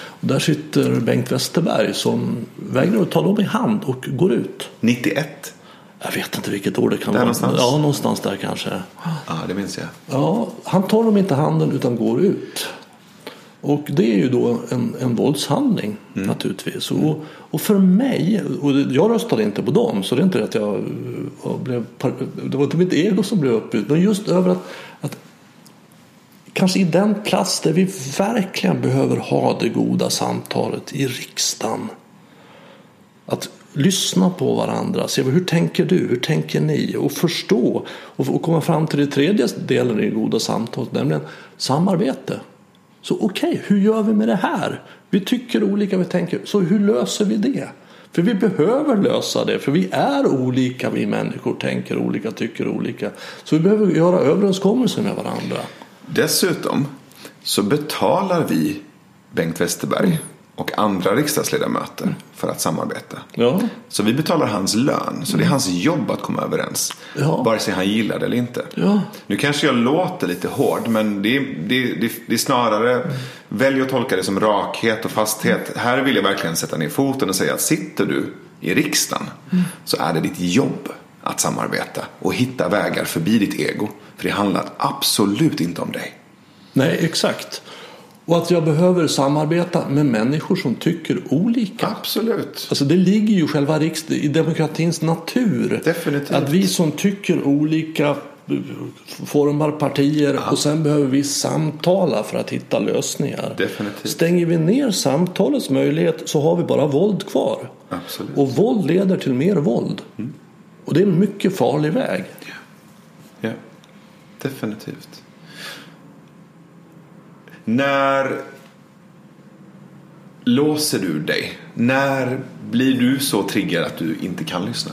Och där sitter Bengt Westerberg som vägrar att ta dem i hand och går ut. 91. Jag vet inte vilket år det kan Där vara. någonstans? Ja, någonstans där kanske. Ja, det minns jag. Ja, han tar dem inte i handen utan går ut. Och det är ju då en, en våldshandling naturligtvis. Och, och för mig, och jag röstade inte på dem så det är inte det att jag blev, det var inte mitt ego som blev uppbyggd. Men just över att, att kanske i den plats där vi verkligen behöver ha det goda samtalet i riksdagen. Att lyssna på varandra, se hur tänker du, hur tänker ni och förstå och, och komma fram till det tredje delen i det goda samtalet, nämligen samarbete. Så okej, hur gör vi med det här? Vi tycker olika, vi tänker, så hur löser vi det? För vi behöver lösa det, för vi är olika vi människor, tänker olika, tycker olika. Så vi behöver göra överenskommelser med varandra. Dessutom så betalar vi Bengt Westerberg och andra riksdagsledamöter för att samarbeta. Ja, Så vi betalar hans lön. Så det är hans jobb att komma överens. Ja. Vare sig han gillar det eller inte. Ja. Nu kanske jag låter lite hård. Men det är, det, det, det är snarare välj att tolka det som rakhet och fasthet. Här vill jag verkligen sätta ner foten och säga att sitter du i riksdagen så är det ditt jobb att samarbeta och hitta vägar förbi ditt ego. För det handlar absolut inte om dig. nej exakt. Och att jag behöver samarbeta med människor som tycker olika. Absolut. Alltså det ligger ju själva i demokratins natur. Definitivt. Att vi som tycker olika formar partier och sen behöver vi samtala för att hitta lösningar. Definitivt. Stänger vi ner samtalets möjlighet så har vi bara våld kvar. Absolut. Och våld leder till mer våld. Och det är en mycket farlig väg. Ja, definitivt. När låser du dig? När blir du så triggad att du inte kan lyssna?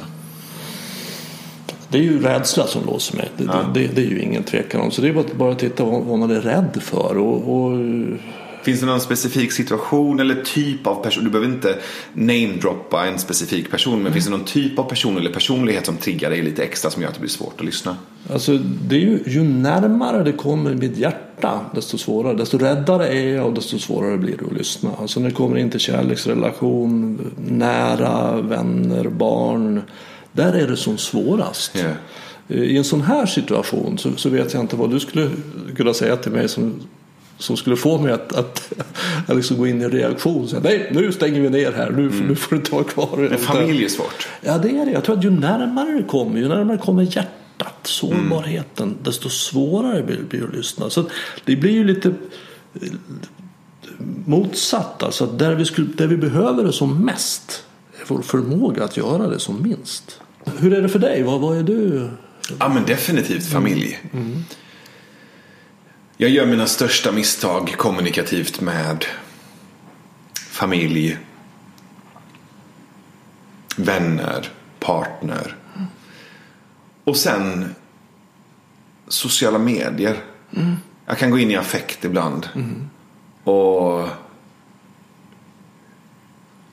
Det är ju rädsla som låser mig. Det, Ja. det, det är ju ingen tvekan om. Så det är bara att bara titta vad, vad man är rädd för. Och, och, Finns det någon specifik situation eller typ av person? Du behöver inte namedroppa en specifik person. Men finns det någon typ av person eller personlighet som triggar dig lite extra som gör att det blir svårt att lyssna? Alltså, det är ju, ju närmare det kommer mitt hjärta desto svårare. Desto räddare är jag och desto svårare blir det att lyssna. Alltså när det kommer in till kärleksrelation, nära, vänner, barn. Där är det som svårast. Ja. I en sån här situation så, så vet jag inte vad du skulle kunna säga till mig som, som skulle få mig att, att, att liksom gå in i reaktion. Så, Nej, nu stänger vi ner här. Nu, mm. nu får du inte vara kvar. En familj är svårt. Ja, det är det. Jag tror att ju närmare det kommer, ju närmare kommer hjärtat, sårbarheten, mm. desto svårare blir det att lyssna. Så det blir ju lite motsatt. Alltså där vi, skulle, där vi behöver det som mest är vår förmåga att göra det som minst. Hur är det för dig? Vad, vad är du? Ja, men definitivt familj. Mm. Mm. Jag gör mina största misstag kommunikativt med familj, vänner, partner. Och sen sociala medier. Mm. Jag kan gå in i affekt ibland. Mm. Och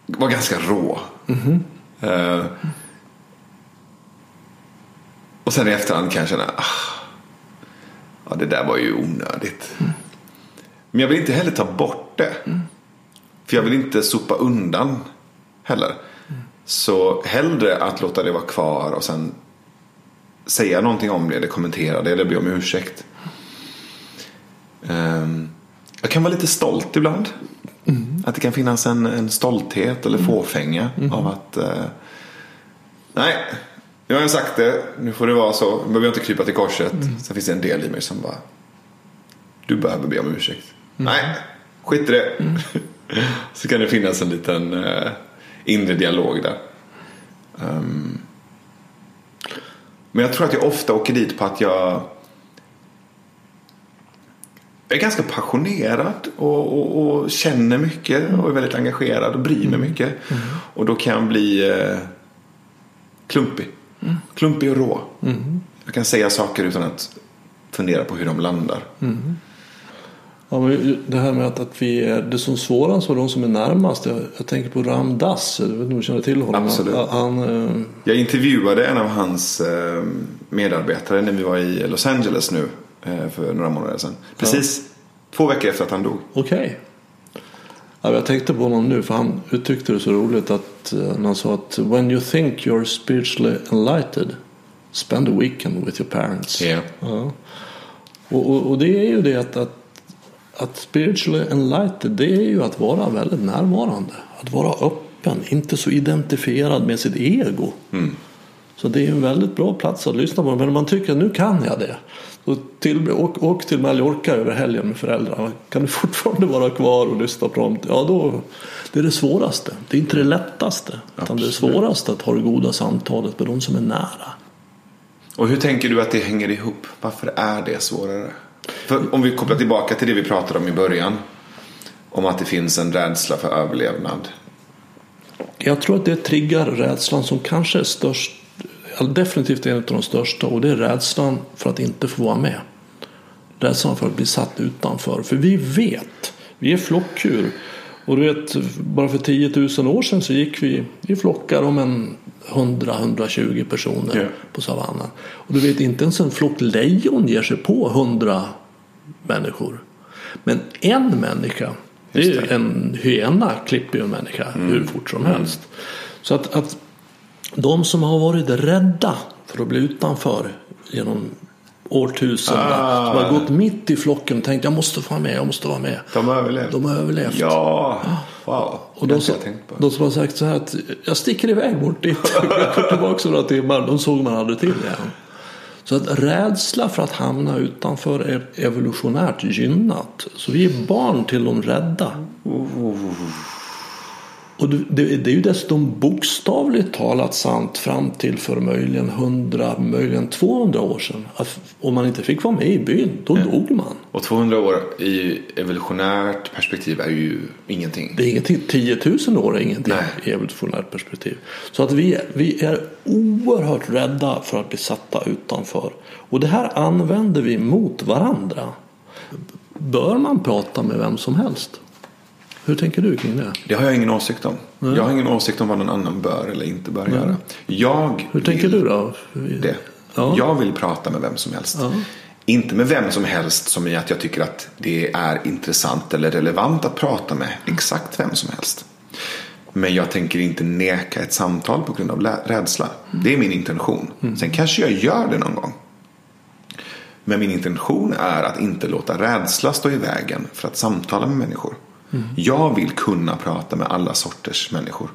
var ganska rå. Mm. Uh, och sen i efterhand kan jag känna, ah, ja det där var ju onödigt. Mm. Men jag vill inte heller ta bort det. Mm. För jag vill inte sopa undan heller. Mm. Så hellre att låta det vara kvar och sen säga någonting om det eller kommentera det eller be om ursäkt. Um, jag kan vara lite stolt ibland. Mm. Att det kan finnas en, en stolthet eller mm. fåfänga mm. av att uh, nej, nu har jag sagt det, nu får det vara så. Nu behöver jag inte krypa till korset. Mm. Sen finns det en del i mig som bara, du behöver be om ursäkt. Mm. Nej, skit i det. Mm. [LAUGHS] så kan det finnas en liten uh, inre dialog där. Um, men jag tror att jag ofta åker dit på att jag jag är ganska passionerad och, och, och, känner mycket och är väldigt engagerad och bryr mig mm. mycket. Mm. Och då kan jag bli eh, klumpig. Mm. Klumpig och rå. Mm. Jag kan säga saker utan att fundera på hur de landar. Mm. Ja, men det här med att, att vi är det som svårast för de som är närmast. Jag, jag tänker på Ram Dass. Jag vet inte om du känner till honom. Absolut. Han, eh... Jag intervjuade en av hans eh, medarbetare när vi var i Los Angeles nu Eh, för några månader sedan. Precis ja. två veckor efter att han dog. Okej. Okay. Ja, jag tänkte på honom nu för han uttryckte det så roligt att uh, han sa att when you think you're spiritually enlightened spend a weekend with your parents. Yeah. Ja. Och, och, och, det är ju det att, att, att spiritually enlightened det är ju att vara väldigt närvarande. Att vara öppen, inte så identifierad med sitt ego. Mm. Så det är en väldigt bra plats att lyssna på. Men om man tycker att nu kan jag det. Så till, åk, åk till Mallorca över helgen med föräldrarna. Kan du [LAUGHS] fortfarande vara kvar och lyssna på dem? Ja, då, det är det svåraste. Det är inte det lättaste. Utan det svåraste att ha det goda samtalet med de som är nära. Och hur tänker du att det hänger ihop? Varför är det svårare? För om vi kopplar tillbaka till det vi pratade om i början. Om att det finns en rädsla för överlevnad. Jag tror att det triggar rädslan som kanske är störst definitivt en av de största och det är rädslan för att inte få vara med. Rädslan för att bli satt utanför. För vi vet, vi är flockdjur. Och du vet, bara för 10 000 år sedan så gick vi i flockar om en 100-120 personer yeah. på savannen. Och du vet, inte ens en flock lejon ger sig på 100 människor. Men en människa, det är en hyena klipper ju en människa mm. hur fort som helst. Så att, att de som har varit rädda för att bli utanför genom årtusenden. Ah. Som har gått mitt i flocken och tänkt jag måste vara med, jag måste vara med. De har överlevt. De har överlevt. Ja, wow. Och de, som, de som har sagt så här att jag sticker iväg bort dit. [LAUGHS] Jag kommer tillbaka några timmar. De såg man aldrig till igen. Så att rädsla för att hamna utanför är evolutionärt gynnat. Så vi är barn till de rädda. Oh. Och det, det är ju dessutom bokstavligt talat sant fram till för möjligen 100, möjligen 200 år sedan. Att om man inte fick vara med i byn, då ja. dog man. Och 200 år i evolutionärt perspektiv är ju ingenting. Det är ingenting. 10 000 år är ingenting Nej. i evolutionärt perspektiv. Så att vi, vi är oerhört rädda för att bli satta utanför. Och det här använder vi mot varandra. Bör man prata med vem som helst? Hur tänker du kring det? Det har jag ingen åsikt om. Nej. Jag har ingen åsikt om vad någon annan bör eller inte bör Nej. göra. Jag Hur tänker du då? Det. Ja. Jag vill prata med vem som helst. Ja. Inte med vem som helst som i att jag tycker att det är intressant eller relevant att prata med exakt vem som helst. Men jag tänker inte neka ett samtal på grund av rädsla. Det är min intention. Sen kanske jag gör det någon gång. Men min intention är att inte låta rädsla stå i vägen för att samtala med människor. Jag vill kunna prata med alla sorters människor.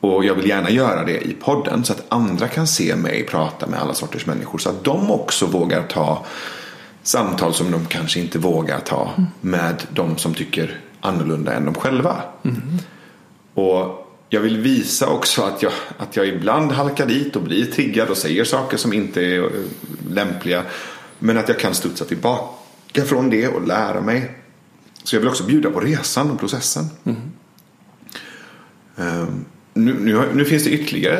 Och jag vill gärna göra det i podden så att andra kan se mig prata med alla sorters människor. Så att de också vågar ta samtal som de kanske inte vågar ta med de som tycker annorlunda än de själva. Och jag vill visa också att jag, att jag ibland halkar dit och blir triggad och säger saker som inte är eh, lämpliga. Men att jag kan studsa tillbaka från det och lära mig. Så jag vill också bjuda på resan och processen. Ehm, nu, nu, nu finns det ytterligare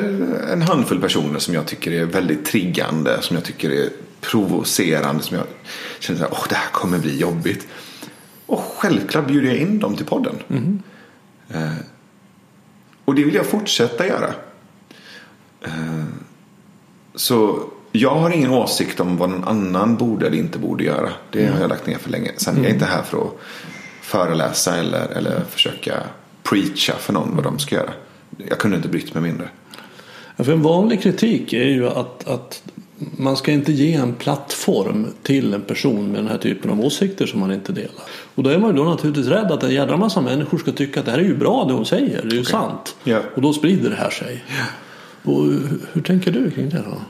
en handfull personer som jag tycker är väldigt triggande. Som jag tycker är provocerande. Som jag känner att det här kommer bli jobbigt. Och självklart bjuder jag in dem till podden. Eh, och det vill jag fortsätta göra. Eh, så jag har ingen åsikt om vad någon annan borde eller inte borde göra. Det har jag lagt ner för länge. Sen är jag inte här för att föreläsa eller, eller försöka preacha för någon vad de ska göra. Jag kunde inte brytt mig mindre. Ja, För en vanlig kritik är ju att, att man ska inte ge en plattform till en person med den här typen av åsikter som man inte delar. Och då är man ju då naturligtvis rädd att en jädra massa människor ska tycka att det här är ju bra det hon säger, det är ju sant. Ja. Och då sprider det här sig. Och hur, hur tänker du kring det då?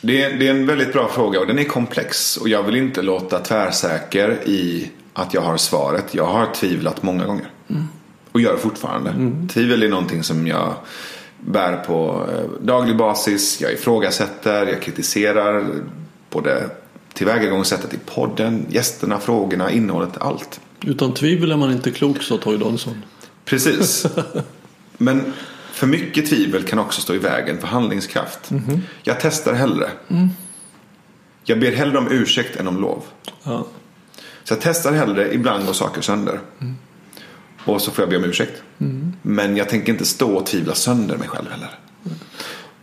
Det är, det är en väldigt bra fråga och den är komplex. Och jag vill inte låta tvärsäker i att jag har svaret. Jag har tvivlat många gånger. Och gör det fortfarande. Tvivel är någonting som jag bär på eh, daglig basis. Jag ifrågasätter, jag kritiserar både tillvägagångssättet i podden, gästerna, frågorna, innehållet, allt. Utan tvivel är man inte klok, sa Toy Donsson. Precis. [LAUGHS] Men för mycket tvivel kan också stå i vägen för handlingskraft. Jag testar hellre. Jag ber hellre om ursäkt än om lov. Ja. Så jag testar hellre, ibland går saker sönder. Och så får jag be om ursäkt. Men jag tänker inte stå och tvivla sönder mig själv heller.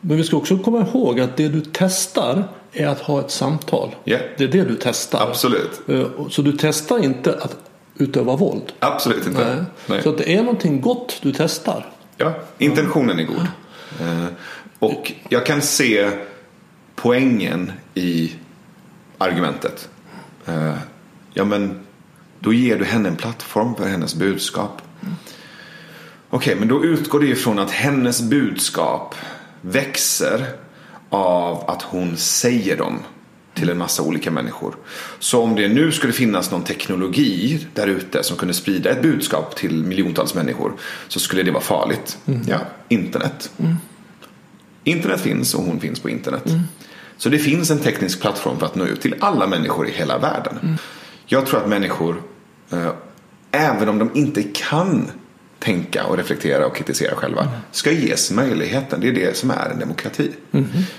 Men vi ska också komma ihåg att det du testar är att ha ett samtal. Ja. Det är det du testar. Absolut. Eh, Så du testar inte att utöva våld. Absolut inte. Nej. Nej. Så det är någonting gott du testar. Ja, intentionen är god. Eh, och jag kan se poängen i argumentet. Eh, ja, men då ger du henne en plattform för hennes budskap. Okej, men då utgår det ifrån att hennes budskap växer av att hon säger dem till en massa olika människor. Så om det nu skulle finnas någon teknologi där ute som kunde sprida ett budskap till miljontals människor så skulle det vara farligt. Ja, internet. Internet finns och hon finns på internet. Så det finns en teknisk plattform för att nå ut till alla människor i hela världen. Jag tror att människor, eh, även om de inte kan tänka och reflektera och kritisera själva, ska ges möjligheten. Det är det som är en demokrati.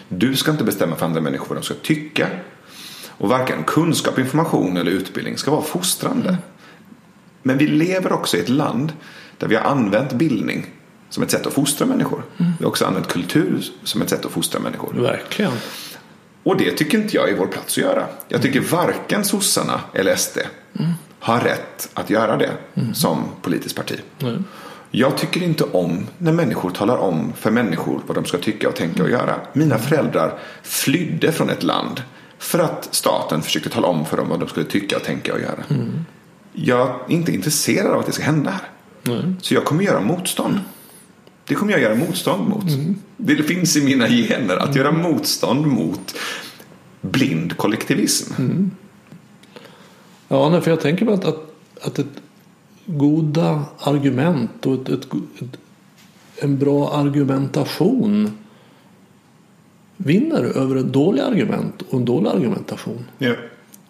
Du ska inte bestämma för andra människor vad de ska tycka. Och varken kunskap, information eller utbildning ska vara fostrande. Men vi lever också i ett land där vi har använt bildning som ett sätt att fostra människor. Vi har också använt kultur som ett sätt att fostra människor. Verkligen. Och det tycker inte jag är vår plats att göra. Jag tycker varken sossarna eller SD har rätt att göra det som politiskt parti. Nej. Jag tycker inte om när människor talar om för människor vad de ska tycka och tänka och göra. Mina föräldrar flydde från ett land för att staten försökte tala om för dem vad de skulle tycka och tänka och göra. Jag är inte intresserad av att det ska hända här. Så jag kommer göra motstånd. Det kommer jag göra motstånd mot. Det finns i mina gener att göra motstånd mot blind kollektivism. Ja, nej, för jag tänker mig att, att, att ett goda argument och ett, ett, ett, en bra argumentation vinner över ett dåligt argument och en dålig argumentation. Ja.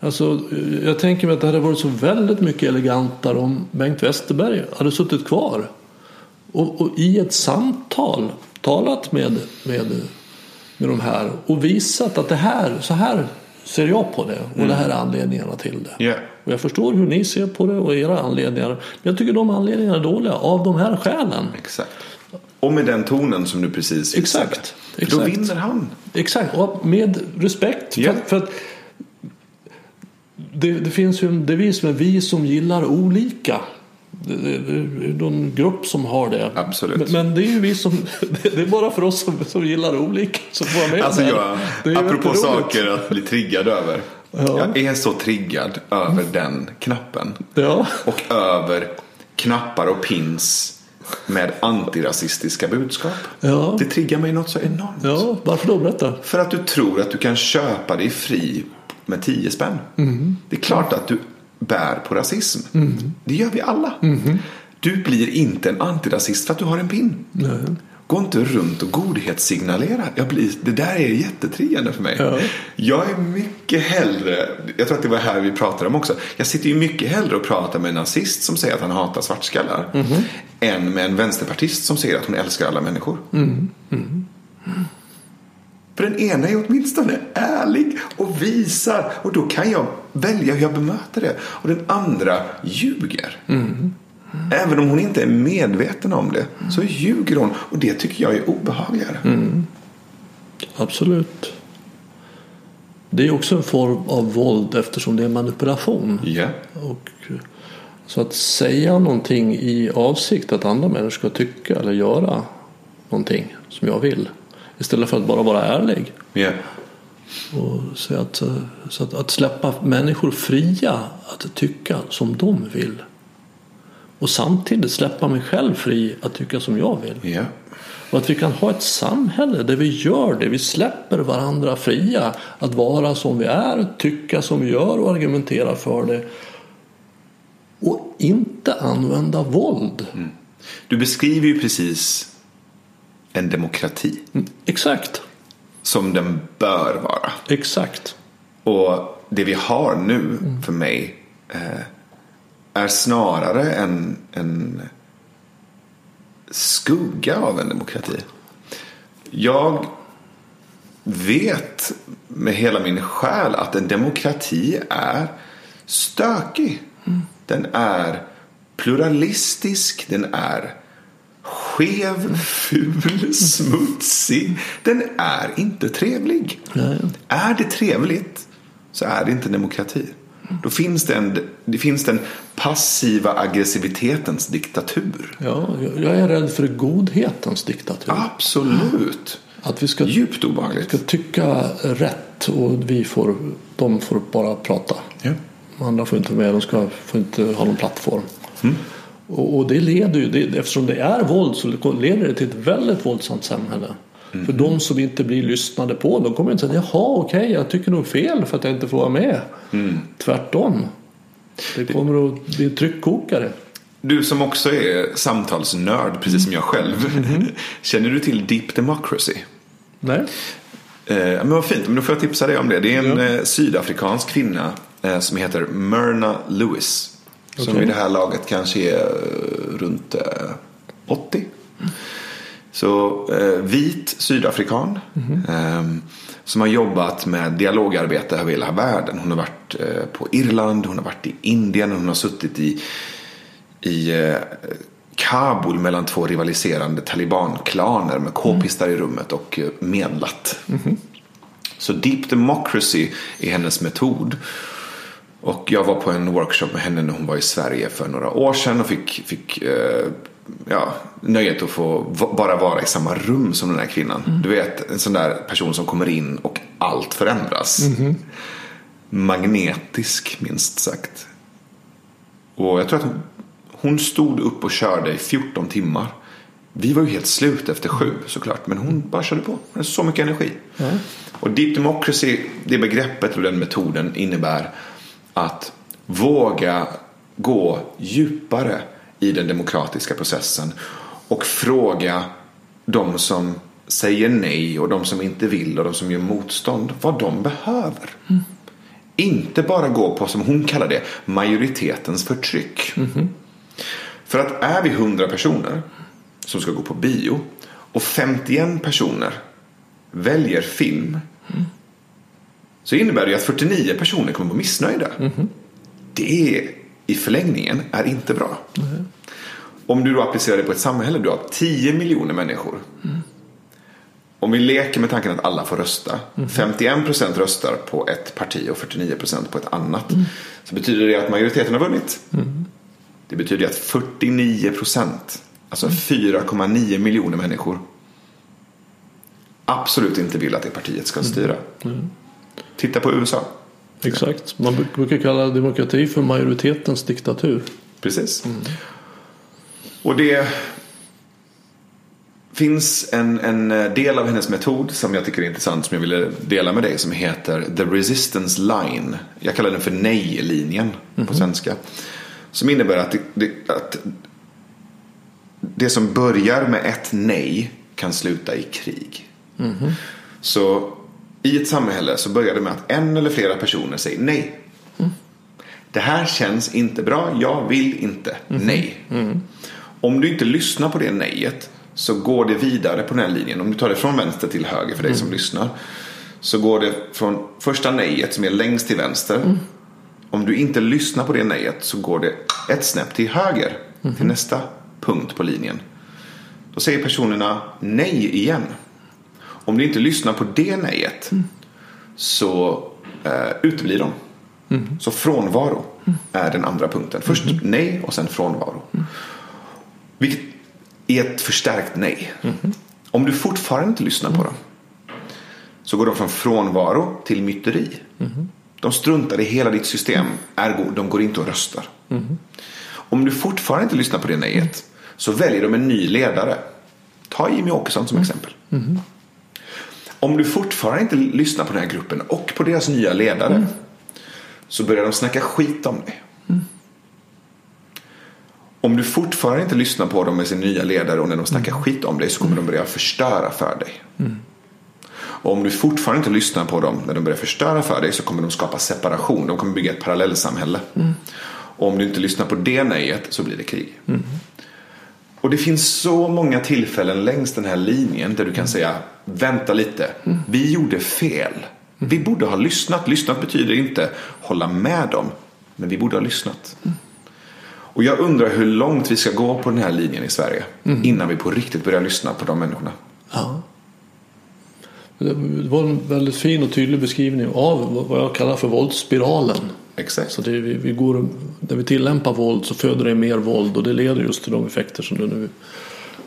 Alltså, jag tänker mig att det hade varit så väldigt mycket elegantare om Bengt Westerberg hade suttit kvar och, och i ett samtal talat med, med, med de här och visat att det här, så här ser jag på det och det här är anledningarna till det. Ja. Och jag förstår hur ni ser på det och era anledningar. Men jag tycker de anledningarna är dåliga av de här skälen. Exakt. Och med den tonen som du precis visade. Exakt, För Då exakt. vinner han. Exakt, och med respekt. Ja. För, för att det, det finns ju en devis med vi som gillar olika. Det, det, det är någon grupp som har det. Absolut. Men, men det är ju vi som, [LAUGHS] det är bara för oss som, som gillar olika som får med Alltså jag, Det är apropå saker att bli triggad över. Ja. Jag är så triggad över den knappen. Ja, Och över knappar och pins med antirasistiska budskap. Ja. Det triggar mig något så enormt. ja, varför då? Berätta. För att du tror att du kan köpa dig fri med 10 spänn. Det är klart att du bär på rasism. Det gör vi alla. Du blir inte en antirasist för att du har en pin. Gå inte runt och godhetssignalera. Jag blir, det där är jättetriggande för mig. Ja. Jag är mycket hellre, jag tror att det var här vi pratade om också. Jag sitter ju mycket hellre och pratar med en nazist som säger att han hatar svartskallar. Än med en vänsterpartist som säger att hon älskar alla människor. För den ena är åtminstone ärlig och visar och då kan jag välja hur jag bemöter det. Och den andra ljuger. Även om hon inte är medveten om det så ljuger hon och det tycker jag är obehagligare. Absolut. Det är också en form av våld eftersom det är manipulation. Ja. Och, så att säga någonting i avsikt att andra människor ska tycka eller göra någonting som jag vill. Istället för att bara vara ärlig. Ja. Och säga att, eh, så att, att släppa människor fria att tycka som de vill. Och samtidigt släppa mig själv fri att tycka som jag vill. Ja. Och att vi kan ha ett samhälle där vi gör det. Vi släpper varandra fria att vara som vi är, tycka som vi gör och argumentera för det. Och inte använda våld. Du beskriver ju precis en demokrati Exakt. som den bör vara. Exakt. Och det vi har nu för mig eh, är snarare en, en skugga av en demokrati. Jag vet med hela min själ att en demokrati är stökig. Den är pluralistisk, den är skev, ful, smutsig. Den är inte trevlig. Nej. Är det trevligt så är det inte demokrati. Då finns det, en, det finns den passiva aggressivitetens diktatur. Ja, jag- är rädd för godhetens diktatur. Absolut. Att vi ska, Djupt obehagligt. ska tycka rätt och vi får, de får bara prata. Ja. De andra får inte vara med, de ska, får inte ha någon plattform. Och, och det leder ju, det, eftersom det är våld så leder det till ett väldigt våldsamt samhälle. För de som inte blir lyssnade på, de kommer inte säga jaha okej jag tycker nog fel för att jag inte får vara med. Tvärtom. Det kommer att bli tryckkokare. Du som också är samtalsnörd, precis som jag själv. [LAUGHS] Känner du till Deep Democracy? Nej? Eh, men vad fint, men då får jag tipsa dig om det. Det är en Ja. eh, sydafrikansk kvinna eh, som heter Myrna Lewis. Som Okej. i det här laget kanske är eh, runt eh, 80. Så eh, vit sydafrikan. Eh, som har jobbat med dialogarbete över hela världen. Hon har varit eh, på Irland, hon har varit i Indien, hon har suttit i, i eh, Kabul mellan två rivaliserande talibanklaner med k-pistar i rummet och eh, medlat. Så Deep Democracy är hennes metod. Och jag var på en workshop med henne när hon var i Sverige för några år sedan och fick, fick eh, ja, nöjet att få bara vara i samma rum som den här kvinnan. Du vet, en sån där person som kommer in och allt förändras. Magnetisk, minst sagt. Och jag tror att hon, hon stod upp och körde i 14 timmar. Vi var ju helt slut efter sju såklart, men hon bara körde på. Hon hade så mycket energi. Och Deep Democracy, det begreppet och den metoden innebär att våga gå djupare i den demokratiska processen och fråga de som säger nej och de som inte vill och de som gör motstånd vad de behöver. Inte bara gå på, som hon kallar det, majoritetens förtryck. För att är vi 100 personer som ska gå på bio och 51 personer väljer film så innebär det ju att 49 personer kommer att vara missnöjda. Det i förlängningen är inte bra. Om du då applicerar det på ett samhälle, du har 10 miljoner människor. Om vi leker med tanken att alla får rösta. 51% röstar på ett parti och 49% på ett annat. Så betyder det att majoriteten har vunnit. Det betyder att 49 procent, alltså 4,9 miljoner människor absolut inte vill att det partiet ska styra. Titta på USA. Exakt. Man brukar kalla demokrati för majoritetens diktatur. Precis. Och det finns en, en del av hennes metod som jag tycker är intressant som jag ville dela med dig som heter The Resistance Line. Jag kallar den för nej-linjen på svenska. Som innebär att det, det, att det som börjar med ett nej kan sluta i krig. Så i ett samhälle så börjar det med att en eller flera personer säger nej. Det här känns inte bra, jag vill inte, nej. Om du inte lyssnar på det nejet så går det vidare på den här linjen. Om du tar det från vänster till höger för dig som lyssnar. Så går det från första nejet som är längst till vänster. Om du inte lyssnar på det nejet så går det ett snäpp till höger. Till nästa punkt på linjen. Då säger personerna nej igen. Om du inte lyssnar på det nejet så eh, uteblir de. Så frånvaro är den andra punkten. Först nej och sen frånvaro. Vilket är ett förstärkt nej. Om du fortfarande inte lyssnar på dem så går de från frånvaro till myteri. De struntar i hela ditt system, ergo de går inte och röstar. Om du fortfarande inte lyssnar på det nejet så väljer de en ny ledare. Ta Jimmy Åkesson som exempel. Om du fortfarande inte lyssnar på den här gruppen och på deras nya ledare så börjar de snacka skit om dig. Om du fortfarande inte lyssnar på dem med sin nya ledare och när de snackar skit om dig så kommer de börja förstöra för dig. Och om du fortfarande inte lyssnar på dem när de börjar förstöra för dig så kommer de skapa separation. De kommer bygga ett parallellsamhälle. Och om du inte lyssnar på det nejet så blir det krig. Och det finns så många tillfällen längs den här linjen där du kan säga vänta lite, vi gjorde fel. Vi borde ha lyssnat. Lyssnat betyder inte hålla med dem, men vi borde ha lyssnat. Och jag undrar hur långt vi ska gå på den här linjen i Sverige innan vi på riktigt börjar lyssna på de människorna. Ja. Det var en väldigt fin och tydlig beskrivning av vad jag kallar för våldsspiralen. Exakt. Så det, vi, vi går, när vi tillämpar våld så föder det mer våld och det leder just till de effekter som du nu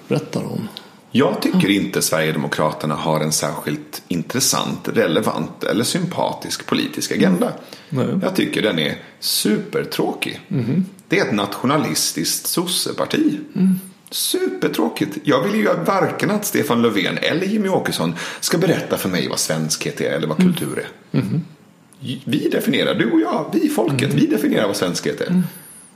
berättar om. Jag tycker inte Sverigedemokraterna har en särskilt intressant, relevant eller sympatisk politisk agenda. Nej. Jag tycker den är supertråkig. Det är ett nationalistiskt sosseparti. Supertråkigt. Jag vill ju varken att Stefan Löfven eller Jimmy Åkesson ska berätta för mig vad svenskhet är eller vad kultur är. Vi definierar, du och jag, vi folket, vi definierar vad svenskhet är.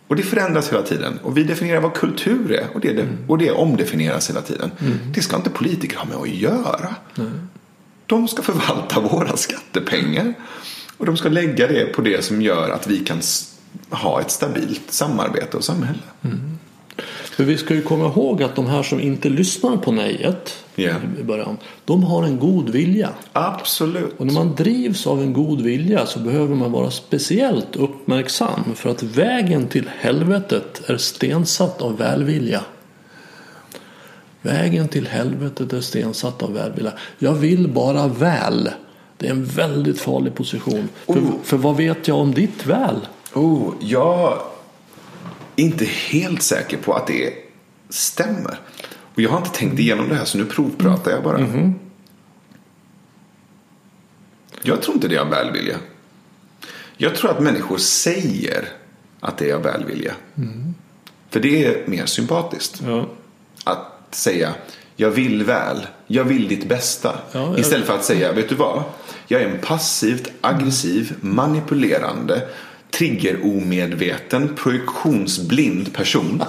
Och det förändras hela tiden. Och vi definierar vad kultur är. Och det, och det omdefinieras hela tiden. Det ska inte politiker ha med att göra. De ska förvalta [LAUGHS] våra skattepengar. Och de ska lägga det på det som gör att vi kan ha ett stabilt samarbete och samhälle. För vi ska ju komma ihåg att de här som inte lyssnar på nejet Ja. i början, de har en god vilja. Absolut. Och när man drivs av en god vilja så behöver man vara speciellt uppmärksam för att vägen till helvetet är stensatt av välvilja. Vägen till helvetet är stensatt av välvilja. Jag vill bara väl. Det är en väldigt farlig position. För, Oh. för vad vet jag om ditt väl? Oh, jag inte helt säker på att det stämmer. Och jag har inte tänkt igenom det här så nu provpratar jag bara. Jag tror inte det är av välvilja. Jag tror att människor säger att det är av välvilja. För det är mer sympatiskt. Ja. Att säga jag vill väl, jag vill ditt bästa. Ja, Istället för att säga, vet du vad? Jag är en passivt aggressiv, manipulerande, triggeromedveten, projektionsblind person.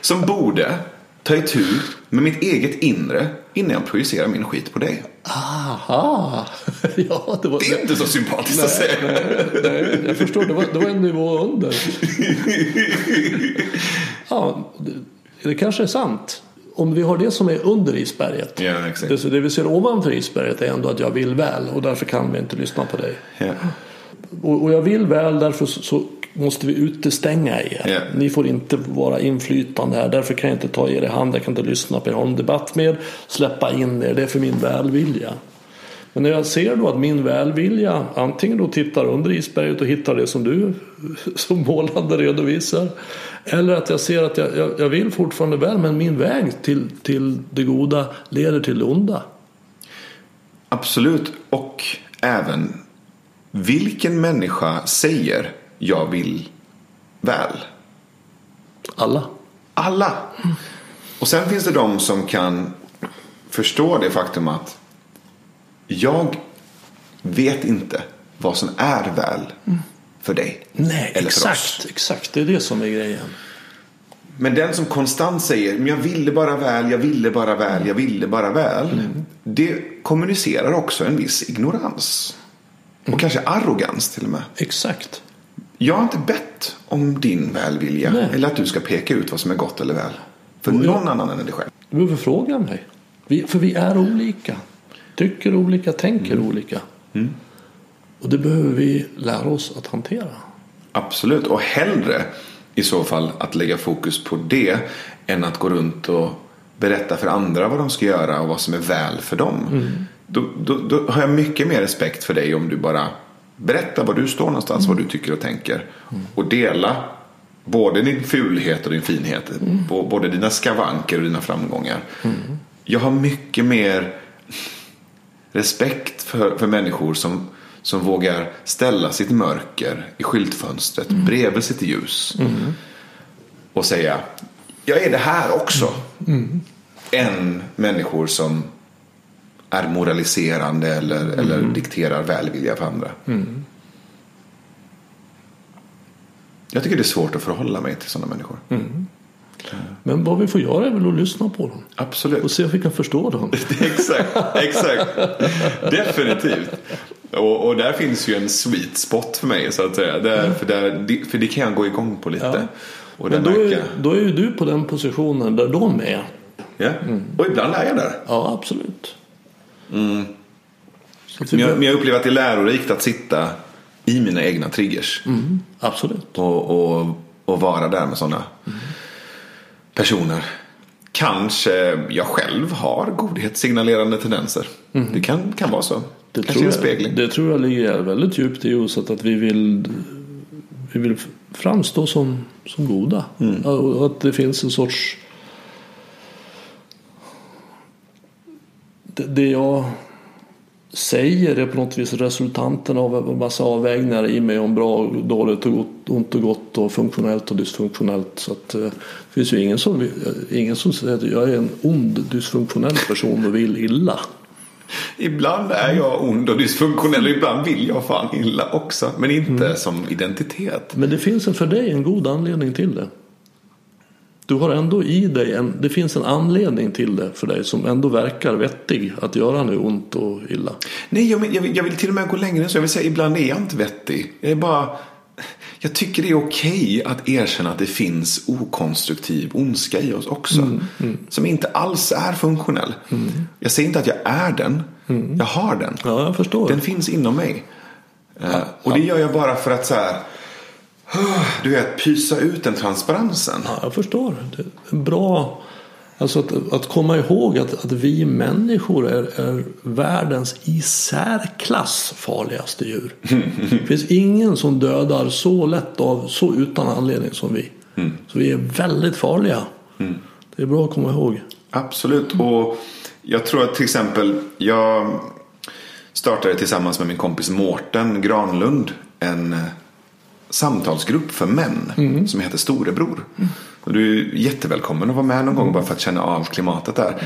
som borde ta itu med mitt eget inre innan jag projicerar min skit på dig. Aha! [LAUGHS] ja, det var... Det är inte så sympatiskt att säga. Nej, jag förstår. Det var, det var en nivå under. [LAUGHS] Ja, det, det kanske är sant. Om vi har det som är under isberget. Ja, exakt. Det, det vi ser ovanför isberget är ändå att jag vill väl och därför kan vi inte lyssna på dig. Ja. Och, och jag vill väl därför så, så måste vi utestänga er. Ja. Ni får inte vara inflytande här. Därför kan jag inte ta er i hand. Jag kan inte lyssna på er. Ha en debatt med er. Släppa in er. Det är för min välvilja. Men när jag ser då att min välvilja antingen då tittar under isberget och hittar det som du [LAUGHS] så målande redovisar. Eller att jag ser att jag, jag, jag vill fortfarande väl men min väg till, till det goda leder till det onda. Absolut. Och även vilken människa säger jag vill väl? Alla. Alla. Och sen finns det de som kan förstå det faktum att jag vet inte vad som är väl för dig. Nej, eller för exakt, oss. exakt. Det är det som är grejen. Men den som konstant säger men jag ville bara väl, jag ville bara väl, jag ville bara väl. Det kommunicerar också en viss ignorans. Och kanske arrogans till och med. Exakt. Jag har inte bett om din välvilja. Nej. Eller att du ska peka ut vad som är gott eller väl. För jag- någon annan än dig själv. Du behöver fråga mig. Vi, för vi är olika. Tycker olika, tänker olika. Och det behöver vi lära oss att hantera. Absolut. Och hellre i så fall att lägga fokus på det. Än att gå runt och berätta för andra vad de ska göra och vad som är väl för dem. Då, då, då har jag mycket mer respekt för dig om du bara berättar var du står någonstans. Vad du tycker och tänker. Och dela både din fulhet och din finhet. Bo- Både dina skavanker och dina framgångar. Jag har mycket mer respekt för, för människor som, som vågar ställa sitt mörker i skyltfönstret bredvid sitt ljus. Och säga jag är det här också. Än människor som är moraliserande eller, eller dikterar välvilja för andra. Jag tycker det är svårt att förhålla mig till sådana människor. Men vad vi får göra är väl att lyssna på dem. Absolut. Och se om vi kan förstå dem. [LAUGHS] exakt, exakt. Definitivt. Och, och där finns ju en sweet spot för mig så att säga. Där, för, där, för det kan jag gå igång på lite. Ja. Och Men då är, då är ju du på den positionen där de är. Ja. Och ibland är jag där. Ja, absolut. Vi Men jag, men jag upplever att det är lärorikt att sitta i mina egna triggers. Absolut. Och, och, och vara där med sådana personer. Kanske jag själv har godhetssignalerande tendenser. Det kan, kan vara så. Det Kanske tror, en jag, spegling. det tror jag ligger väldigt djupt i oss att, vi vill vi vill framstå som, som goda. Mm. Och att det finns en sorts det, jag säger är på något vis resultanten av en massa avvägningar i mig om bra och dåligt och gott, ont och gott och funktionellt och dysfunktionellt. Så att, eh, det finns ju ingen som, ingen som säger att jag är en ond dysfunktionell person och vill illa. Ibland är jag ond och dysfunktionell och ibland vill jag fan illa också. Men inte som identitet. Men det finns en, för dig en god anledning till det. Du har ändå i dig en, det finns en anledning till det för dig som ändå verkar vettig att göra nu ont och illa. Nej, jag, jag, vill, jag vill till och med gå längre än så. Jag vill säga ibland är jag inte vettig. Jag är bara... Jag tycker det är okej att erkänna att det finns okonstruktiv ondska i oss också. Som inte alls är funktionell. Jag säger inte att jag är den. Jag har den. Ja, jag förstår. Den finns inom mig. Eh, och det gör jag bara för att så här... Du vet, pysa ut den transparensen. Ja, jag förstår. Det är bra. Alltså att, att komma ihåg att, att vi människor är, är världens i särklass farligaste djur. [LAUGHS] Det finns ingen som dödar så lätt av, så utan anledning som vi. Så vi är väldigt farliga. Det är bra att komma ihåg. Absolut. Och jag tror att till exempel jag startade tillsammans med min kompis Mårten Granlund en eh, samtalsgrupp för män som heter Storebror. Och du är jättevälkommen att vara med någon gång bara för att känna av klimatet där.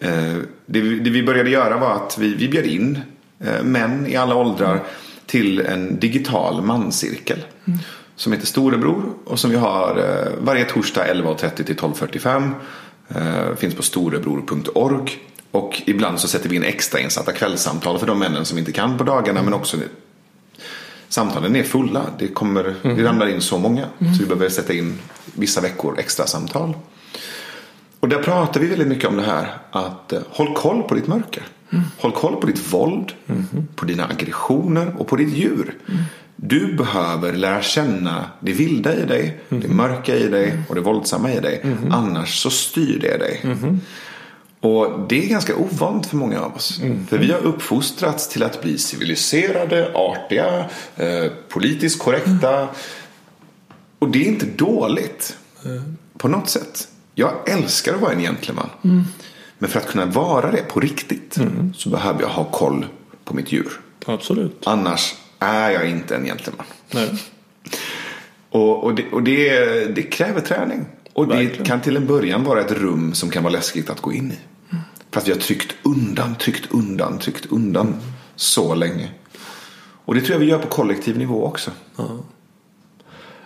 Eh, Det, vi- började göra var att vi, vi bjöd in eh, män i alla åldrar till en digital manscirkel. Som heter Storebror och som vi har eh, varje torsdag 11.30 till 12.45. Eh, finns på storebror.org. Och ibland så sätter vi in extra insatta kvällssamtal för de männen som inte kan på dagarna men också samtalen är fulla. Det, kommer, det ramlar in så många. Så vi behöver sätta in vissa veckor extra samtal. Och där pratar vi väldigt mycket om det här att eh, håll koll på ditt mörker. Håll koll på ditt våld, på dina aggressioner och på ditt djur. Du behöver lära känna det vilda i dig, det mörka i dig och det våldsamma i dig. Annars så styr det dig. Och det är ganska ovanligt för många av oss. För vi har uppfostrats till att bli civiliserade, artiga, eh, politiskt korrekta. Och det är inte dåligt. På något sätt. Jag älskar att vara en gentleman. Men för att kunna vara det på riktigt så behöver jag ha koll på mitt djur. Absolut. Annars är jag inte en gentleman. Nej. Och, och, det, och det, det kräver träning. Och det Verkligen. kan till en början vara ett rum som kan vara läskigt att gå in i. För att vi har tryckt undan, tryckt undan, tryckt undan så länge. Och det tror jag vi gör på kollektiv nivå också.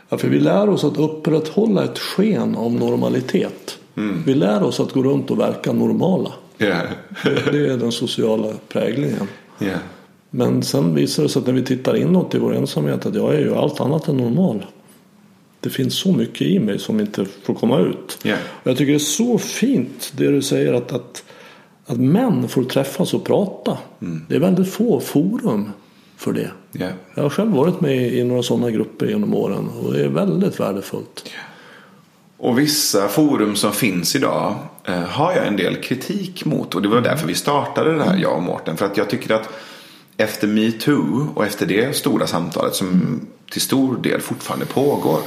Ja, för vi lär oss att upprätthålla ett sken av normalitet. Vi lär oss att gå runt och verka normala. Ja, Det [LAUGHS] det är den sociala präglingen. ja. Men sen visar det sig att när vi tittar inåt i vår ensamhet att jag är ju allt annat än normal. Det finns så mycket i mig som inte får komma ut. Ja. Och jag tycker det är så fint det du säger att, att, att män får träffas och prata. Det är väldigt få forum för det. ja. Jag har själv varit med i några sådana grupper genom åren och det är väldigt värdefullt. Och vissa forum som finns idag eh, har jag en del kritik mot. Och det var därför vi startade det här, jag och Mårten. För att jag tycker att efter metoo och efter det stora samtalet som till stor del fortfarande pågår.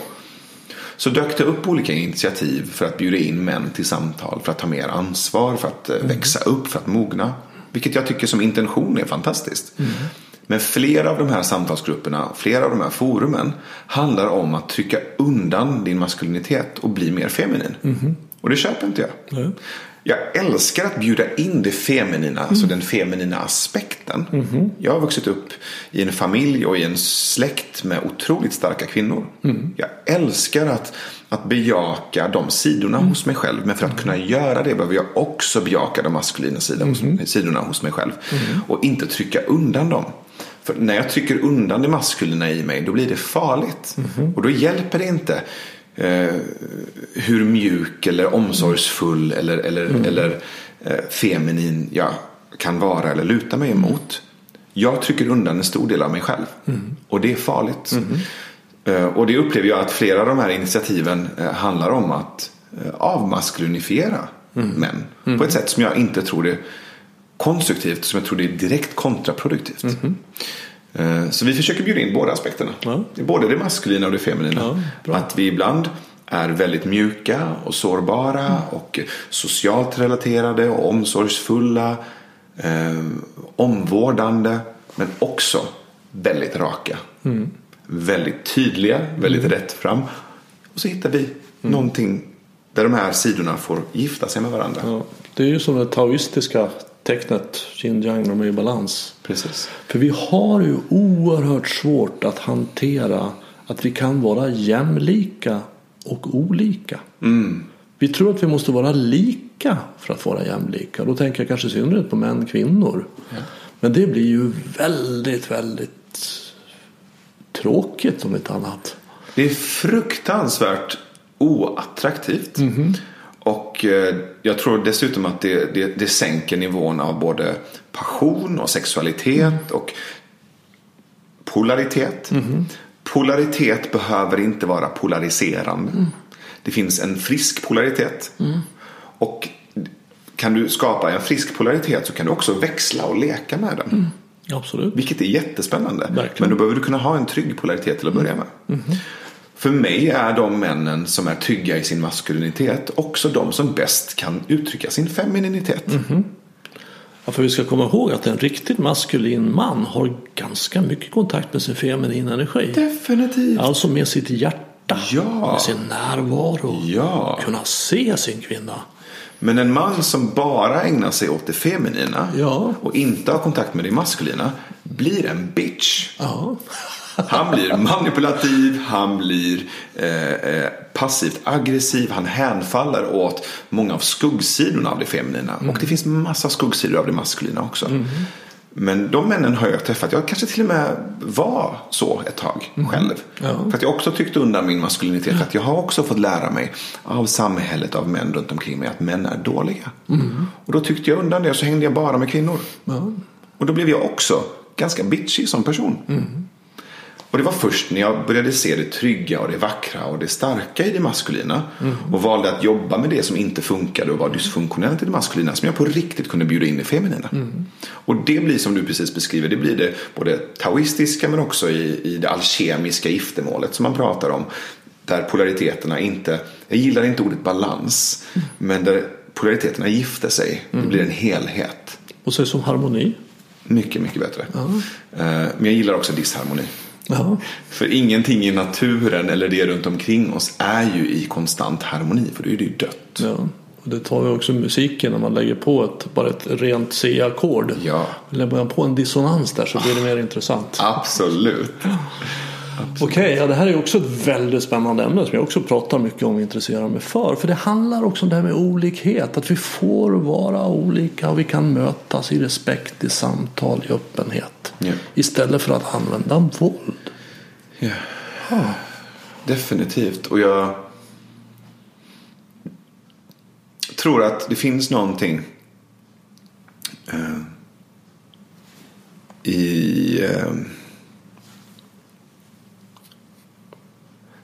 Så dök det upp olika initiativ för att bjuda in män till samtal. För att ta mer ansvar, för att eh, växa upp, för att mogna. Vilket jag tycker som intention är fantastiskt. Men flera av de här samtalsgrupperna, flera av de här forumen handlar om att trycka undan din maskulinitet och bli mer feminin. Och det köper inte jag. Nej. Jag älskar att bjuda in det feminina, alltså den feminina aspekten. Jag har vuxit upp i en familj och i en släkt med otroligt starka kvinnor. Jag älskar att, att bejaka de sidorna hos mig själv. Men för att kunna göra det behöver jag också bejaka de maskulina sidorna, hos, sidorna hos mig själv. Och inte trycka undan dem. För när jag trycker undan det maskulina i mig då blir det farligt. Och då hjälper det inte eh, hur mjuk eller omsorgsfull eller, eller, eller eh, feminin jag kan vara eller luta mig emot. Jag trycker undan en stor del av mig själv. Och det är farligt. Eh, och det upplever jag att flera av de här initiativen eh, handlar om att eh, avmaskulinifiera män. På ett sätt som jag inte tror är konstruktivt, som jag tror det är direkt kontraproduktivt. Eh, Så vi försöker bjuda in båda aspekterna. Ja. Både det maskulina och det feminina. Ja, att vi ibland är väldigt mjuka och sårbara och socialt relaterade och omsorgsfulla. Eh, omvårdande. Men också väldigt raka. Väldigt tydliga, väldigt rätt fram. Och så hittar vi någonting där de här sidorna får gifta sig med varandra. Ja, det är ju som det taoistiska tecknet yin yang, de är i balans. Precis. För vi har ju oerhört svårt att hantera att vi kan vara jämlika och olika. Vi tror att vi måste vara lika för att vara jämlika. Då tänker jag kanske i synnerhet på män kvinnor. Men det blir ju väldigt, väldigt tråkigt om inte annat. Det är fruktansvärt oattraktivt. Och eh, jag tror dessutom att det, det, det sänker nivån av både passion och sexualitet och polaritet. Polaritet behöver inte vara polariserande. Det finns en frisk polaritet. Och kan du skapa en frisk polaritet så kan du också växla och leka med den. Absolut. Vilket är jättespännande. Verkligen. Men då behöver du kunna ha en trygg polaritet till att börja med. För mig är de männen som är trygga i sin maskulinitet också de som bäst kan uttrycka sin femininitet. Ja, för vi ska komma ihåg att en riktigt maskulin man har ganska mycket kontakt med sin feminina energi. Definitivt. Alltså med sitt hjärta, Ja. med sin närvaro. Ja. Kunna se sin kvinna. Men en man som bara ägnar sig åt det feminina Ja. och inte har kontakt med det maskulina blir en bitch. Ja. Han blir manipulativ, han blir eh, eh, passivt aggressiv, han hänfaller åt många av skuggsidorna av det feminina. Och det finns massa skuggsidor av det maskulina också. Men de männen har jag träffat. Jag kanske till och med var så ett tag själv. Ja. För att jag också tryckte undan min maskulinitet. För att jag har också fått lära mig av samhället, av män runt omkring mig att män är dåliga. Och då tyckte jag undan det och så hängde jag bara med kvinnor. Ja. Och då blev jag också ganska bitchig som person. Och det var först när jag började se det trygga och det vackra och det starka i det maskulina. Och valde att jobba med det som inte funkade och var dysfunktionellt i det maskulina. Som jag på riktigt kunde bjuda in i det feminina. Och det blir som du precis beskriver. Det blir det både taoistiska men också i, i det alkemiska giftermålet som man pratar om. Där polariteterna inte, jag gillar inte ordet balans. Men där polariteterna gifter sig. Det blir en helhet. Och så är det som harmoni. Mycket, mycket bättre. Eh, Men jag gillar också disharmoni. Ja. För ingenting i naturen eller det runt omkring oss är ju i konstant harmoni. För då är det ju dött. ja. Och det tar ju också musiken när man lägger på ett, bara ett rent C-ackord. Ja, Lägger man på en dissonans där så blir det mer intressant. absolut. Okej, ja, det här är också ett väldigt spännande ämne som jag också pratar mycket om och intresserar mig för. För det handlar också om det här med olikhet. Att vi får vara olika och vi kan mötas i respekt, i samtal, i öppenhet. Ja. Istället för att använda våld. Ja. Definitivt. Och jag tror att det finns någonting eh, i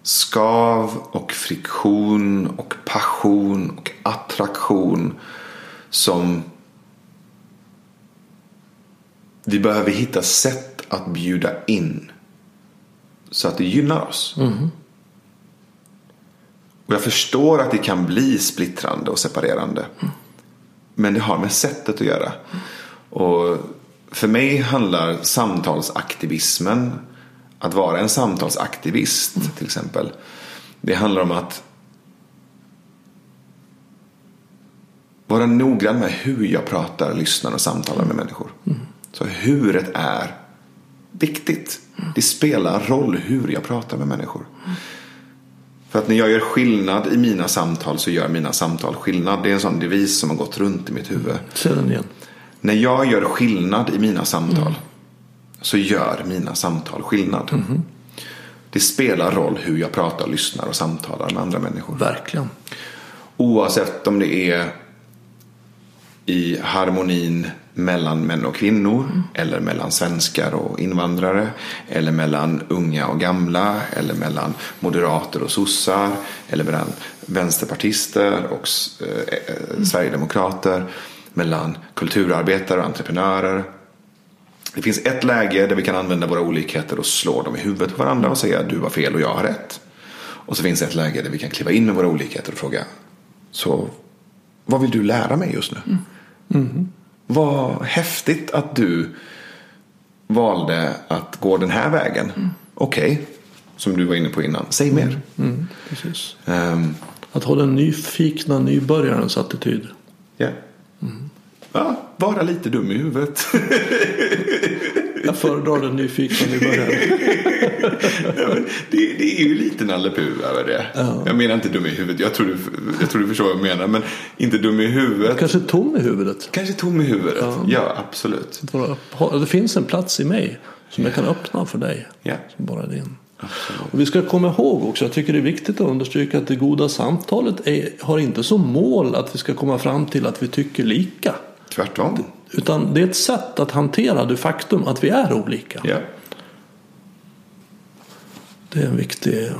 skav och friktion och passion och attraktion som vi behöver hitta sätt att bjuda in så att det gynnar oss. Och jag förstår att det kan bli splittrande och separerande. Men det har med sättet att göra. Och för mig handlar samtalsaktivismen, att vara en samtalsaktivist till exempel. Det handlar om att vara noggrann med hur jag pratar, lyssnar och samtalar med människor. Så huret är viktigt. Det spelar roll hur jag pratar med människor. För att när jag gör skillnad i mina samtal så gör mina samtal skillnad. Det är en sån devis som har gått runt i mitt huvud. Se den igen. När jag gör skillnad i mina samtal så gör mina samtal skillnad. Det spelar roll hur jag pratar, lyssnar och samtalar med andra människor. Verkligen. Oavsett om det är i harmonin mellan män och kvinnor eller mellan svenskar och invandrare eller mellan unga och gamla eller mellan moderater och sossar eller mellan vänsterpartister och eh, eh, sverigedemokrater mellan kulturarbetare och entreprenörer. Det finns ett läge där vi kan använda våra olikheter och slå dem i huvudet på varandra och säga du har fel och jag har rätt. Och så finns det ett läge där vi kan kliva in med våra olikheter och fråga så vad vill du lära mig just nu? Vad häftigt att du valde att gå den här vägen. Okej, som du var inne på innan. Säg mer. Mm. Ehm, Att ha den nyfikna nybörjarens attityd. ja. Ja, vara lite dum i huvudet. [LAUGHS] Jag föredrar den nyfikna nybörjaren. [LAUGHS] Ja, men det, det är ju lite Nalle Puh över det. Jag menar inte dum i huvudet. Jag tror, du, jag tror du förstår vad jag menar. Men inte dum i huvudet. Kanske tom i huvudet. Kanske tom i huvudet. Ja, absolut. Vara upp- Det finns en plats i mig som jag kan öppna för dig. Ja. Som bara är din. Och vi ska komma ihåg också, jag tycker det är viktigt att understryka att det goda samtalet är, har inte som mål att vi ska komma fram till att vi tycker lika. Tvärtom. Utan det är ett sätt att hantera det faktum att vi är olika. Ja. Det är en viktig...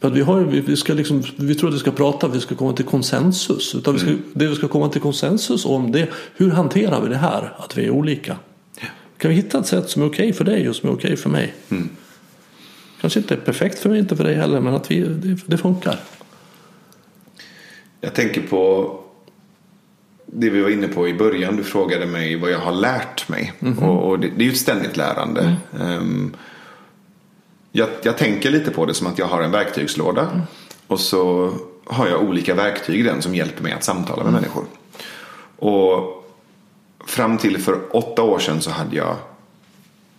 För vi, har, vi, ska liksom, vi tror att vi ska prata, vi ska komma till konsensus. Utan vi ska, det vi ska komma till konsensus om det hur hanterar vi det här, att vi är olika. Kan vi hitta ett sätt som är okej för dig och som är okej för mig? Kanske inte är perfekt för mig, inte för dig heller, men att vi, det, det funkar. Jag tänker på det vi var inne på i början. Du frågade mig vad jag har lärt mig. Och, och det, det är ju ett ständigt lärande. Ehm, jag, jag tänker lite på det som att jag har en verktygslåda. Och så har jag olika verktyg i den som hjälper mig att samtala med människor. Och fram till för åtta år sedan så hade jag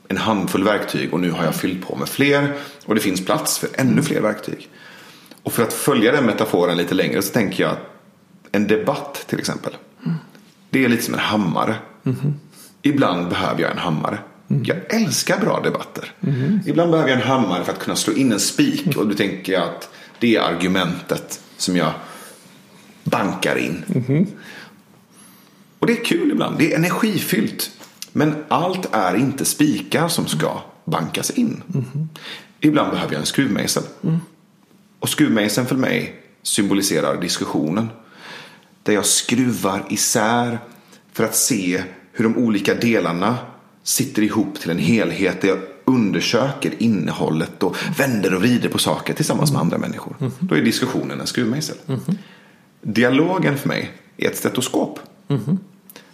en handfull verktyg och nu har jag fyllt på med fler. Och det finns plats för ännu fler verktyg. Och för att följa den metaforen lite längre så tänker jag att en debatt till exempel. Det är lite som en hammare. Ibland behöver jag en hammare. Jag älskar bra debatter. Ibland behöver jag en hammare för att kunna slå in en spik. Och då tänker jag att det är argumentet som jag bankar in. Och det är kul ibland. Det är energifyllt. Men allt är inte spikar som ska bankas in. Ibland behöver jag en skruvmejsel. Och skruvmejseln för mig symboliserar diskussionen. Där jag skruvar isär för att se hur de olika delarna sitter ihop till en helhet. Där jag undersöker innehållet och vänder och vrider på saker tillsammans med andra människor. Då är diskussionen en skruvmejsel. Dialogen för mig är ett stetoskop.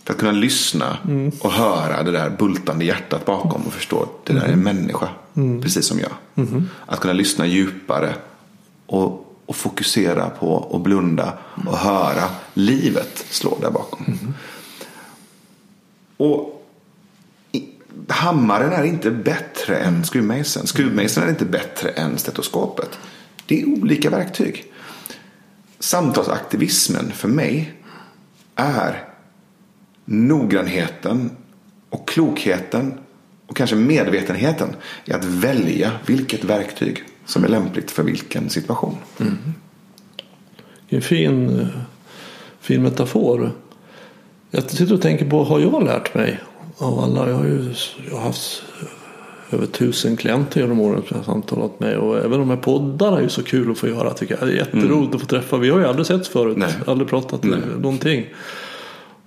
För att kunna lyssna och höra det där bultande hjärtat bakom och förstå att det där är en människa. Precis som jag. Att kunna lyssna djupare och, och fokusera på och blunda och höra livet slå där bakom. Och i- hammaren är inte bättre än skruvmejseln. Skruvmejseln är inte bättre än stetoskopet. Det är olika verktyg. Samtalsaktivismen för mig är noggrannheten och klokheten och kanske medvetenheten i att välja vilket verktyg som är lämpligt för vilken situation. En fin, fin metafor. Jag sitter och tänker på, har jag lärt mig av alla? Jag har ju jag har haft över tusen klienter genom åren som jag har samtalat med. Och även de här poddarna är ju så kul att få göra tycker jag. Det är jätteroligt att få träffa. Vi har ju aldrig setts förut. Nej. Aldrig pratat någonting.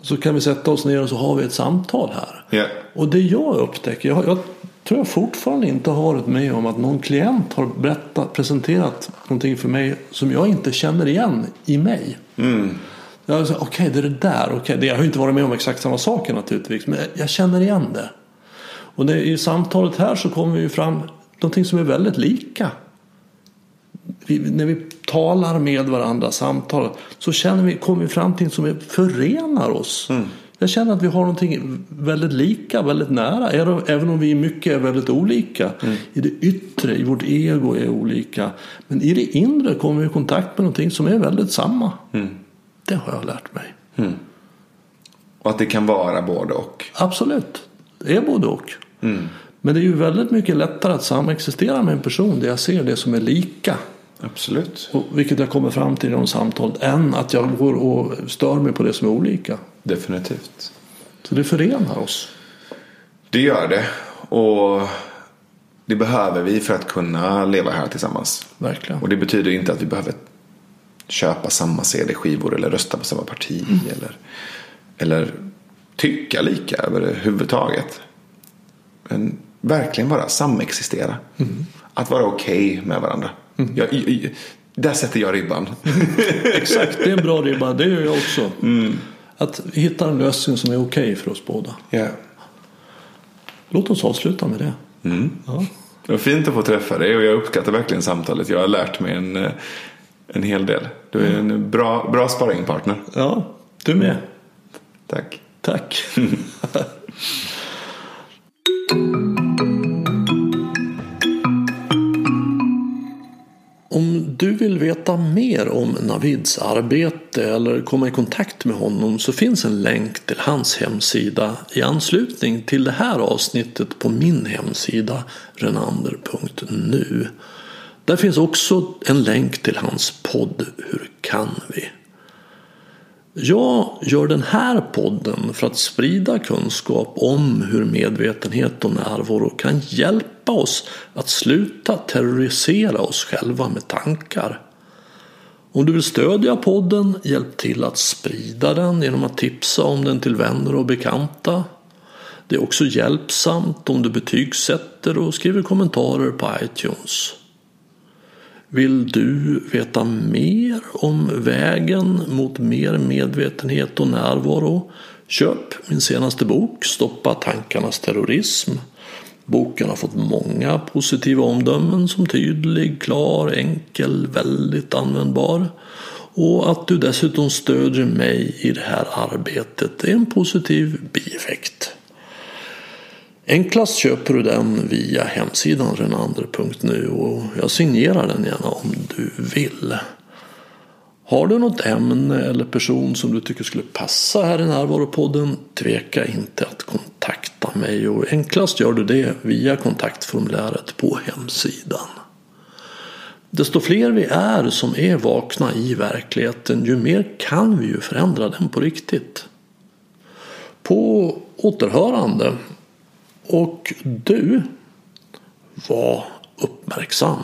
Så kan vi sätta oss ner och så har vi ett samtal här. Ja. Och det jag upptäcker, jag, jag tror jag fortfarande inte har varit med om att någon klient har berättat, presenterat någonting för mig som jag inte känner igen i mig. Jag säger, okej det är det där, okej, det- jag har inte varit med om exakt samma saker naturligtvis, men jag känner igen det. Och det, i samtalet här så kommer vi fram någonting som är väldigt lika. Vi, när vi talar med varandra, samtalar, så känner vi, kommer vi fram till något som är, förenar oss. Jag känner att vi har någonting väldigt lika, väldigt nära. Även- om vi i mycket är väldigt olika. I det yttre, i vårt ego är olika. Men i det inre kommer vi i kontakt med någonting som är väldigt samma. Det har jag lärt mig. Och att det kan vara både och. Absolut, det är både och. Men det är ju väldigt mycket lättare att samexistera med en person där jag ser det som är lika. Absolut. Och, vilket jag kommer fram till i de samtal. Än att jag går och stör mig på det som är olika. Definitivt. Så det förenar oss. Det gör det. Och det behöver vi för att kunna leva här tillsammans. Verkligen. Och det betyder inte att vi behöver köpa samma CD-skivor eller rösta på samma parti. Eller, eller tycka lika överhuvudtaget. Men verkligen bara samexistera. Att vara okej med varandra. Jag, jag, jag, där sätter jag ribban. [LAUGHS] Exakt, det är en bra ribba. Det gör jag också. Att hitta en lösning som är okej för oss båda. Ja. Låt oss avsluta med det. Ja. Det var fint att få träffa dig och jag uppskattar verkligen samtalet. Jag har lärt mig en, eh, en hel del. Du är en bra, bra sparringpartner. ja, du med. Tack. Tack. [LAUGHS] du vill veta mer om Navids arbete eller komma i kontakt med honom så finns en länk till hans hemsida i anslutning till det här avsnittet på min hemsida renander.nu. Där finns också en länk till hans podd Hur kan vi? Jag gör den här podden för att sprida kunskap om hur medvetenhet och närvaro kan hjälpa oss att sluta terrorisera oss själva med tankar. Om du vill stödja podden, hjälp till att sprida den genom att tipsa om den till vänner och bekanta. Det är också hjälpsamt om du betygsätter och skriver kommentarer på iTunes. Vill du veta mer om vägen mot mer medvetenhet och närvaro? Köp min senaste bok Stoppa tankarnas terrorism. Boken har fått många positiva omdömen som tydlig, klar, enkel, väldigt användbar. Och att du dessutom stödjer mig i det här arbetet är en positiv bieffekt. Enklast köper du den via hemsidan renander.nu och jag signerar den gärna om du vill. Har du något ämne eller person som du tycker skulle passa här i Närvaropodden tveka inte att kontakta mig och enklast gör du det via kontaktformuläret på hemsidan. Desto fler vi är som är vakna i verkligheten ju mer kan vi ju förändra den på riktigt. På återhörande och du, Var uppmärksam.